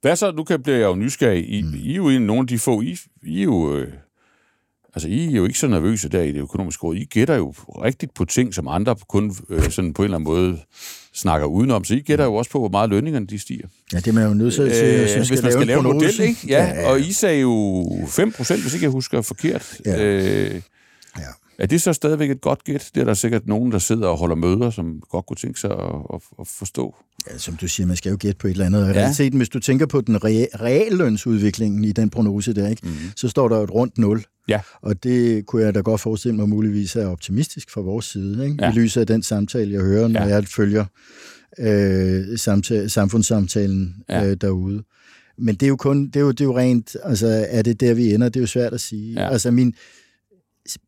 A: Hvad så? Nu kan, bliver jeg jo nysgerrig. I, mm. I er jo en, nogle af de få... I, I er jo... Øh, altså, I er jo ikke så nervøse der i det økonomiske råd. I gætter jo rigtigt på ting, som andre kun øh, sådan på en eller anden måde snakker udenom. Så I gætter jo også på, hvor meget lønningerne de stiger.
B: Ja, det er man jo nødt til
A: øh, hvis man skal lave en model, ikke? Ja, ja, ja, og I sagde jo 5 procent, hvis ikke jeg husker forkert. Ja. Øh, ja. Er det så stadigvæk et godt gæt? Det er der sikkert nogen, der sidder og holder møder, som godt kunne tænke sig at, at, at forstå.
B: Ja, som du siger, man skal jo gætte på et eller andet. I ja. realiteten, hvis du tænker på den reallønsudviklingen i den prognose der, ikke, mm-hmm. så står der et rundt nul. Ja. Og det kunne jeg da godt forestille mig muligvis er optimistisk fra vores side, ikke? Ja. i lyset af den samtale, jeg hører, når ja. jeg følger øh, samtale, samfundssamtalen ja. øh, derude. Men det er jo kun, det er jo, det er jo rent, altså er det der, vi ender? Det er jo svært at sige. Ja. Altså min,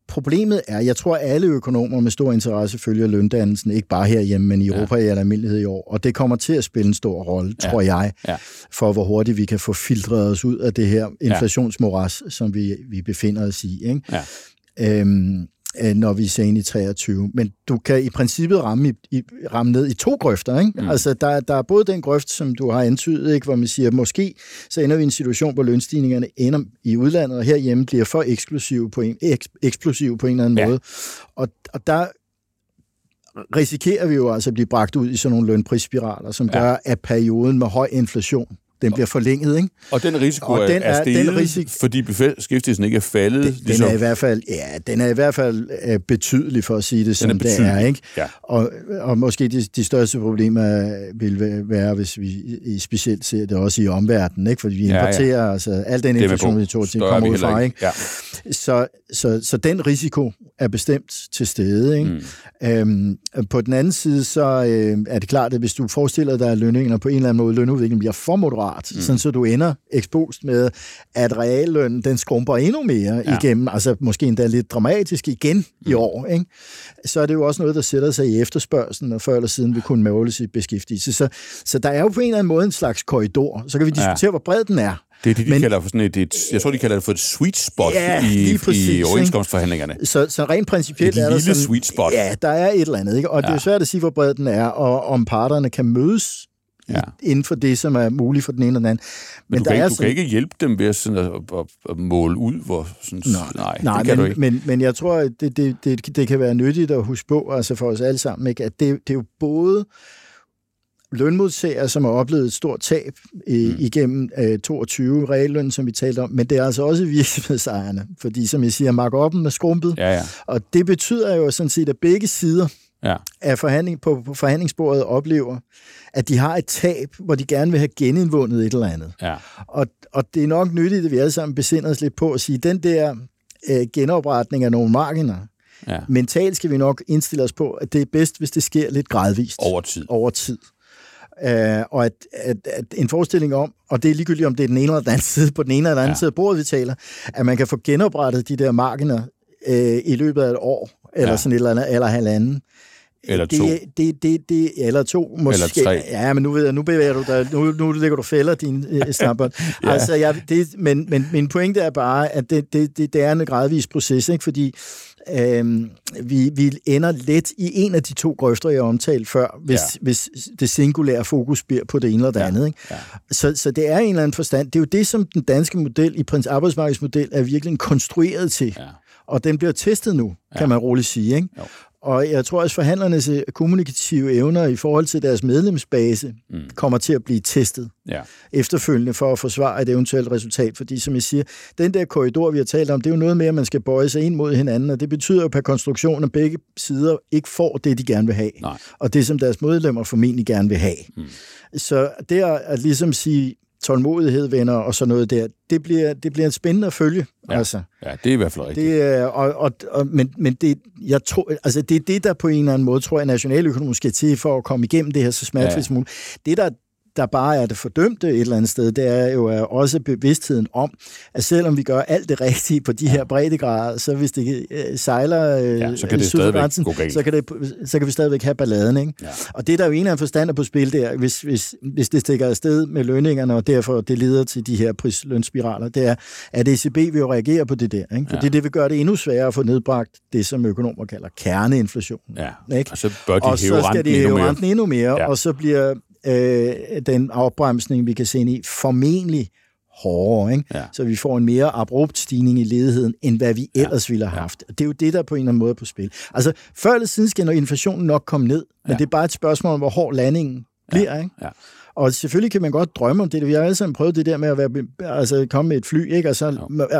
B: problemet er, jeg tror, at alle økonomer med stor interesse følger løndannelsen, ikke bare herhjemme, men i Europa ja. i almindelighed i år. Og det kommer til at spille en stor rolle, ja. tror jeg, ja. for hvor hurtigt vi kan få filtreret os ud af det her inflationsmoras, ja. som vi, vi befinder os i. Ikke? Ja. Øhm, Øh, når vi ser ind i 23. Men du kan i princippet ramme, i, i, ramme ned i to grøfter. Ikke? Mm. Altså, der, der er både den grøft, som du har antydet, ikke? hvor man siger, måske så ender vi i en situation, hvor lønstigningerne ender i udlandet, og herhjemme bliver for eksklusive på en, eks, eksplosive på en eller anden ja. måde. Og, og der risikerer vi jo altså at blive bragt ud i sådan nogle lønprisspiraler, som ja. gør, at perioden med høj inflation Den bliver forlænget, ikke?
A: Og den risiko og den er, er steget, den risiko, fordi beskæftigelsen ikke er faldet?
B: Den, ligesom. den er i hvert fald, ja, den er i hvert fald uh, betydelig, for at sige det, som det er, ikke? Ja. Og, og måske de, de største problemer vil være, hvis vi specielt ser det også i omverdenen, ikke? Fordi vi importerer, ja, ja. altså al den inflation, vi tog til, kommer ud fra, ikke? Ja. Så, så, så den risiko er bestemt til stede, ikke? Mm. Øhm, på den anden side, så øh, er det klart, at hvis du forestiller dig, at lønningerne på en eller anden måde, lønudviklingen bliver for moderat, mm. sådan så du ender ekspost med, at reallønnen, den skrumper endnu mere ja. igennem, altså måske endda lidt dramatisk igen mm. i år, ikke? så er det jo også noget, der sætter sig i efterspørgselen, og før eller siden vil kunne måles i beskæftigelse. Så, så der er jo på en eller anden måde en slags korridor. Så kan vi diskutere, ja. hvor bred den er.
A: Det er det, de Men, kalder for sådan et, et, jeg tror, de kalder det for et sweet spot ja, i, præcis, i overenskomstforhandlingerne.
B: Så, så rent principielt
A: et
B: er
A: der sådan, sweet spot.
B: Ja, der er et eller andet, ikke? og ja. det er svært at sige, hvor bred den er, og om parterne kan mødes ja. inden for det, som er muligt for den ene eller den anden.
A: Men, Men du, kan, ikke, du sådan, kan ikke hjælpe dem ved at, sådan at, at, at måle ud, hvor... Sådan, nej,
B: nej, nej det kan men, du ikke. Men, men jeg tror, at det, det, det, det kan være nyttigt at huske på, altså for os alle sammen, ikke? at det, det er jo både lønmodtagere, som har oplevet et stort tab i, mm. igennem øh, 22 realløn, som vi talte om, men det er altså også [LAUGHS] virksomhedsejerne, fordi som jeg siger, markuppen er skrumpet,
A: ja, ja.
B: og det betyder jo sådan set, at begge sider ja. af forhandling, på, på forhandlingsbordet oplever, at de har et tab, hvor de gerne vil have genindvundet et eller andet.
A: Ja.
B: Og, og det er nok nyttigt, at vi alle sammen besinder os lidt på at sige, at den der øh, genopretning af nogle marginer, ja. mentalt skal vi nok indstille os på, at det er bedst, hvis det sker lidt gradvist.
A: Over tid.
B: Over tid. Uh, og at, at, at en forestilling om, og det er ligegyldigt om det er den ene eller den anden side, på den ene eller den anden ja. side af bordet, vi taler, at man kan få genoprettet de der marginer uh, i løbet af et år, eller ja. sådan et eller andet, eller halvanden.
A: Eller
B: to. Det, det, det, det, eller to, måske.
A: Eller tre.
B: Ja, men nu, ved jeg, nu bevæger du dig, nu, nu lægger du fælder din [LAUGHS] uh, snabber. ja. altså, jeg, det, men, men min pointe er bare, at det, det, det, det er en gradvis proces, ikke? fordi øh, vi, vi ender let i en af de to grøfter, jeg omtalte før, hvis, ja. hvis det singulære fokus bliver på det ene eller det ja. andet. Ikke? Ja. Så, så det er en eller anden forstand. Det er jo det, som den danske model, i prins arbejdsmarkedsmodel, er virkelig konstrueret til. Ja. Og den bliver testet nu, kan ja. man roligt sige. Ikke? Jo. Og jeg tror også, forhandlernes øh, kommunikative evner i forhold til deres medlemsbase mm. kommer til at blive testet ja. efterfølgende for at forsvare et eventuelt resultat. Fordi som jeg siger, den der korridor, vi har talt om, det er jo noget med, at man skal bøje sig ind mod hinanden, og det betyder jo per konstruktion, at begge sider ikke får det, de gerne vil have.
A: Nej.
B: Og det, som deres medlemmer formentlig gerne vil have. Mm. Så det at ligesom sige, tålmodighed, venner og sådan noget der, det bliver, det bliver spændende at følge.
A: Ja,
B: altså.
A: ja det er i hvert fald rigtigt.
B: Det er, og, og, og, men men det, jeg tror, altså det er det, der på en eller anden måde, tror jeg, nationaløkonomisk skal til for at komme igennem det her så smertefrit som ja. muligt. Det, der der bare er det fordømte et eller andet sted, det er jo også bevidstheden om, at selvom vi gør alt det rigtige på de ja. her breddegrader, så hvis det øh, sejler øh,
A: ja, så kan det grænsen, gå galt.
B: Så kan, det, så kan vi stadigvæk have balladen. Ikke? Ja. Og det er der jo en eller anden forstand på spil der, hvis, hvis, hvis det stikker afsted med lønningerne, og derfor det leder til de her prislønsspiraler, det er, at ECB vil jo reagere på det der. Ikke? Fordi ja. det vil gøre det endnu sværere at få nedbragt det, som økonomer kalder kerneinflation.
A: Ja. Ikke? Og så bør de
B: og
A: hæve
B: så skal de hæve renten endnu mere,
A: ja.
B: og så bliver øh, den opbremsning, vi kan se ind i, formentlig hårdere. Ikke? Ja. Så vi får en mere abrupt stigning i ledigheden, end hvad vi ellers ja. ville have haft. Det er jo det, der på en eller anden måde er på spil. Altså, før eller siden skal inflationen nok komme ned, men ja. det er bare et spørgsmål om, hvor hård landingen bliver.
A: Ja.
B: Ikke?
A: Ja.
B: Og selvfølgelig kan man godt drømme om det. Vi har alle sammen prøvet det der med at være, altså, komme med et fly, ikke? Og så,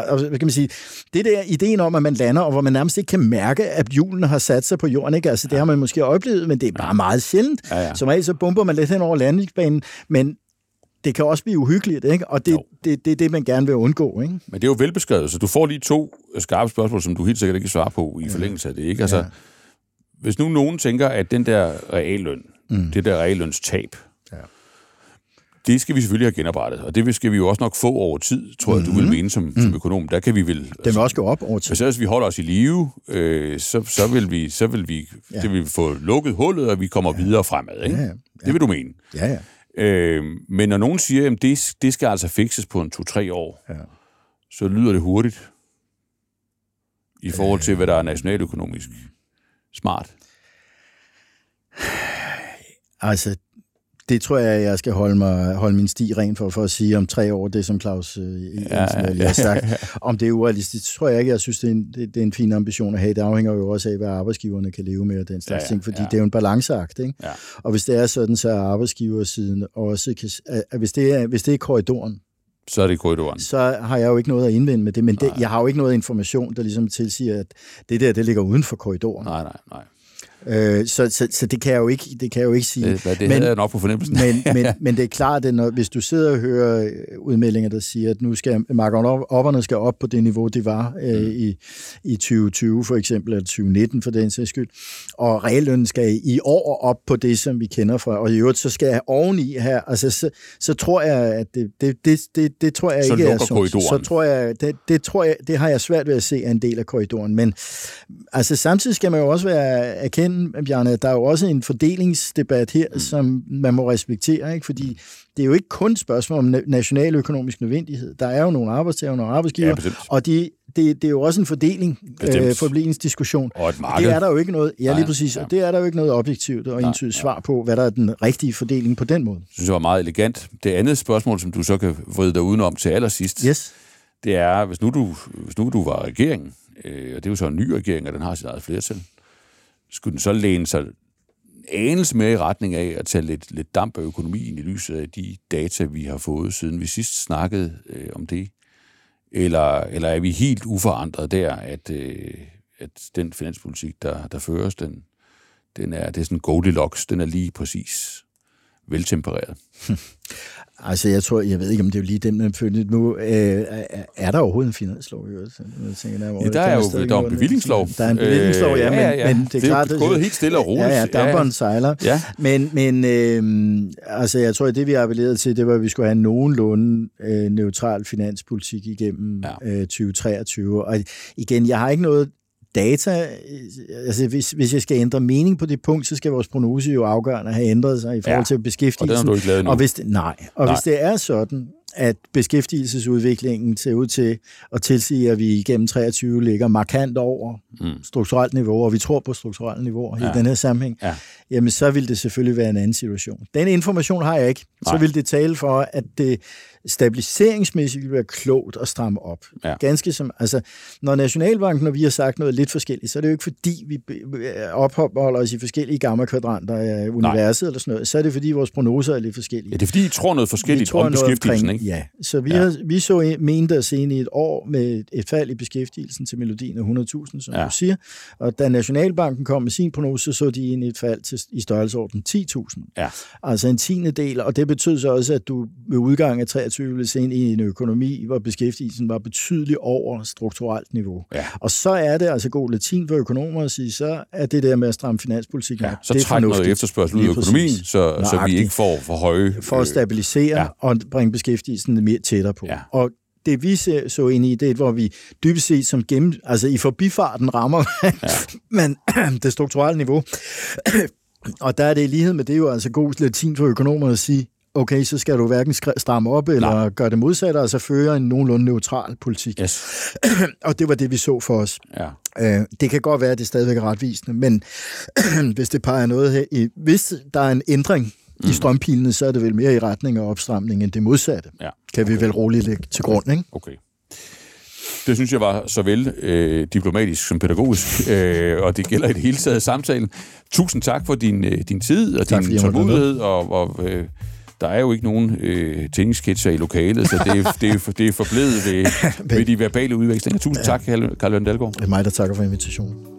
B: og, hvad kan man sige, det der ideen om, at man lander, og hvor man nærmest ikke kan mærke, at hjulene har sat sig på jorden, ikke? Altså, det har man måske oplevet, men det er bare meget sjældent.
A: Ja, ja.
B: Som regel, så bomber man lidt hen over landingsbanen, men det kan også blive uhyggeligt, ikke? Og det er det, det, det, man gerne vil undgå, ikke?
A: Men det er jo velbeskrevet, så du får lige to skarpe spørgsmål, som du helt sikkert ikke kan svare på i forlængelse af det, ikke? Altså, ja. hvis nu nogen tænker, at den der realløn, mm. det der reallønstab, ja det skal vi selvfølgelig have genoprettet, og det skal vi jo også nok få over tid, tror jeg, mm-hmm. du vil mhm. mene som, mm. som økonom. Der kan vi vel... Den
B: vil også gå op over tid.
A: Hvis, hvis vi holder os i live, øh, så, så vil vi, så vil vi, ja. det vil vi få lukket hullet, og vi kommer ja. videre fremad. Ikke? Ja, ja. Det vil du mene.
B: Ja, ja.
A: Øh, men når nogen siger, at det, det skal altså fikses på en to-tre år, ja. så lyder det hurtigt i forhold til, hvad der er nationaløkonomisk smart.
B: Altså, det tror jeg, jeg skal holde, mig, holde min sti ren for, for at sige om tre år, det som Claus øh, ja, ja, ja. har sagt. Om det er urealistisk, det tror jeg ikke. Jeg synes, det er, en, det, det er en fin ambition at have. Det afhænger jo også af, hvad arbejdsgiverne kan leve med og den slags ja, ja, ting, fordi ja. det er jo en balanceakt. Ikke? Ja. Og hvis det er sådan, så er arbejdsgiversiden også, kan, at hvis, det er, hvis det er korridoren,
A: så er det korridoren.
B: Så har jeg jo ikke noget at indvende med det, men det, jeg har jo ikke noget information, der ligesom tilsiger, at det der, det ligger uden for korridoren.
A: Nej, nej, nej.
B: Øh, så, så, så det kan jeg jo ikke, det kan jeg jo ikke sige.
A: Det, det men, havde jeg nok på fornemmelsen.
B: men, [LAUGHS] men, men det er klart, at når, hvis du sidder og hører øh, udmeldinger, der siger, at nu skal markedopperne skal op på det niveau, det var øh, mm. i, i 2020 for eksempel, eller 2019 for den sags skyld, og reallønnen skal i år op på det, som vi kender fra, og i øvrigt så skal jeg oveni her, altså så, så tror jeg, at det, det, det, det, det tror jeg
A: så
B: ikke
A: er sådan.
B: Så tror jeg, det, det tror jeg, det har jeg svært ved at se er en del af korridoren, men altså samtidig skal man jo også være erkendt erkende, Bjarne, der er jo også en fordelingsdebat her, mm. som man må respektere, ikke? fordi det er jo ikke kun et spørgsmål om nationaløkonomisk nødvendighed. Der er jo nogle arbejdstager og nogle arbejdsgiver, ja, og de, det, det er jo også en fordeling, øh, fordelingsdiskussion.
A: Og et marked.
B: Det er der jo ikke noget, ja lige præcis, ja. og det er der jo ikke noget objektivt og entydigt svar på, hvad der er den rigtige fordeling på den måde.
A: Jeg synes, det var meget elegant. Det andet spørgsmål, som du så kan vride dig udenom til allersidst,
B: yes.
A: det er, hvis nu du, hvis nu du var regeringen, øh, og det er jo så en ny regering, og den har sit eget flertal, skulle den så læne sig anelse mere i retning af at tage lidt, lidt damp af økonomien i lyset af de data, vi har fået, siden vi sidst snakkede øh, om det? Eller, eller er vi helt uforandret der, at, øh, at den finanspolitik, der, der føres, den, den er, det er sådan Goldilocks, den er lige præcis veltempereret? [LAUGHS]
B: Altså, jeg tror, jeg ved ikke, om det er lige dem, man følger nu. Øh, er der overhovedet en finanslov?
A: Jeg tænker, der, ja, der er jo der er en bevillingslov.
B: Der er en bevillingslov, ja, men, ja, ja. men det er,
A: det
B: er klart... Det
A: er gået helt stille og roligt.
B: Ja, ja, damperen ja. sejler. Ja. Men, men øh, altså, jeg tror, at det, vi appellerede til, det var, at vi skulle have en nogenlunde øh, neutral finanspolitik igennem ja. øh, 2023. Og igen, jeg har ikke noget data, altså hvis, hvis jeg skal ændre mening på det punkt, så skal vores prognose jo afgørende have ændret sig i forhold ja, til beskæftigelsen.
A: Og det er du ikke
B: og hvis det, nej, og nej. hvis det er sådan, at beskæftigelsesudviklingen ser ud til at tilsige, at vi igennem 23 ligger markant over mm. strukturelt niveau, og vi tror på strukturelt niveau ja. i den her sammenhæng, ja. jamen så vil det selvfølgelig være en anden situation. Den information har jeg ikke. Nej. Så vil det tale for, at det stabiliseringsmæssigt vil være klogt at stramme op. Ja. Ganske som, altså, når Nationalbanken og vi har sagt noget lidt forskelligt, så er det jo ikke fordi, vi opholder os i forskellige gamma kvadranter af universet Nej. eller sådan noget, så er det fordi, vores prognoser er lidt forskellige.
A: Ja, det er fordi, I tror noget forskelligt tror om beskæftigelsen, ikke?
B: Ja, så vi, ja. Har, vi så mente os ind i et år med et fald i beskæftigelsen til melodien af 100.000, som ja. du siger, og da Nationalbanken kom med sin prognose, så de ind i et fald til, i størrelsesorden 10.000. Ja. Altså en tiende del, og det betød så også, at du ved udgang af 23 ville se ind i en økonomi, hvor beskæftigelsen var betydeligt over strukturelt niveau. Ja. Og så er det altså god latin for økonomer at sige, så er det der med at stramme finanspolitikken ja,
A: så træk noget efterspørgsel ud af økonomien, så, så vi ikke får for høje...
B: For at øh, stabilisere ja. og bringe beskæftigelsen mere tættere på. Ja. Og det vi så ind i, det er, hvor vi dybest set som gennem, altså i forbifarten rammer [LAUGHS] ja. man [CLEARS THROAT] det strukturelle niveau. [CLEARS THROAT] og der er det i lighed med det jo altså god latin for økonomer at sige, okay, så skal du hverken stramme op eller Nej. gøre det modsatte, altså føre en nogenlunde neutral politik.
A: Yes. [CLEARS THROAT]
B: og det var det, vi så for os. Ja. Øh, det kan godt være, at det stadigvæk er retvisende, men hvis det peger noget her, i, hvis der er en ændring mm. i strømpilene, så er det vel mere i retning af opstramning end det modsatte. Ja. Kan okay. vi vel roligt lægge til grund, ikke?
A: Okay. Det synes jeg var så vel øh, diplomatisk som pædagogisk, [LAUGHS] øh, og det gælder i det hele taget samtalen. Tusind tak for din, øh, din tid og tak, din tålmodighed, og, og øh, der er jo ikke nogen øh, tennisketcher i lokalet, så det er, [LAUGHS] det er, det er forblevet ved, ved de verbale udvekslinger. Tusind tak, Carl Jørgen Dalgaard.
B: Det er mig, der takker for invitationen.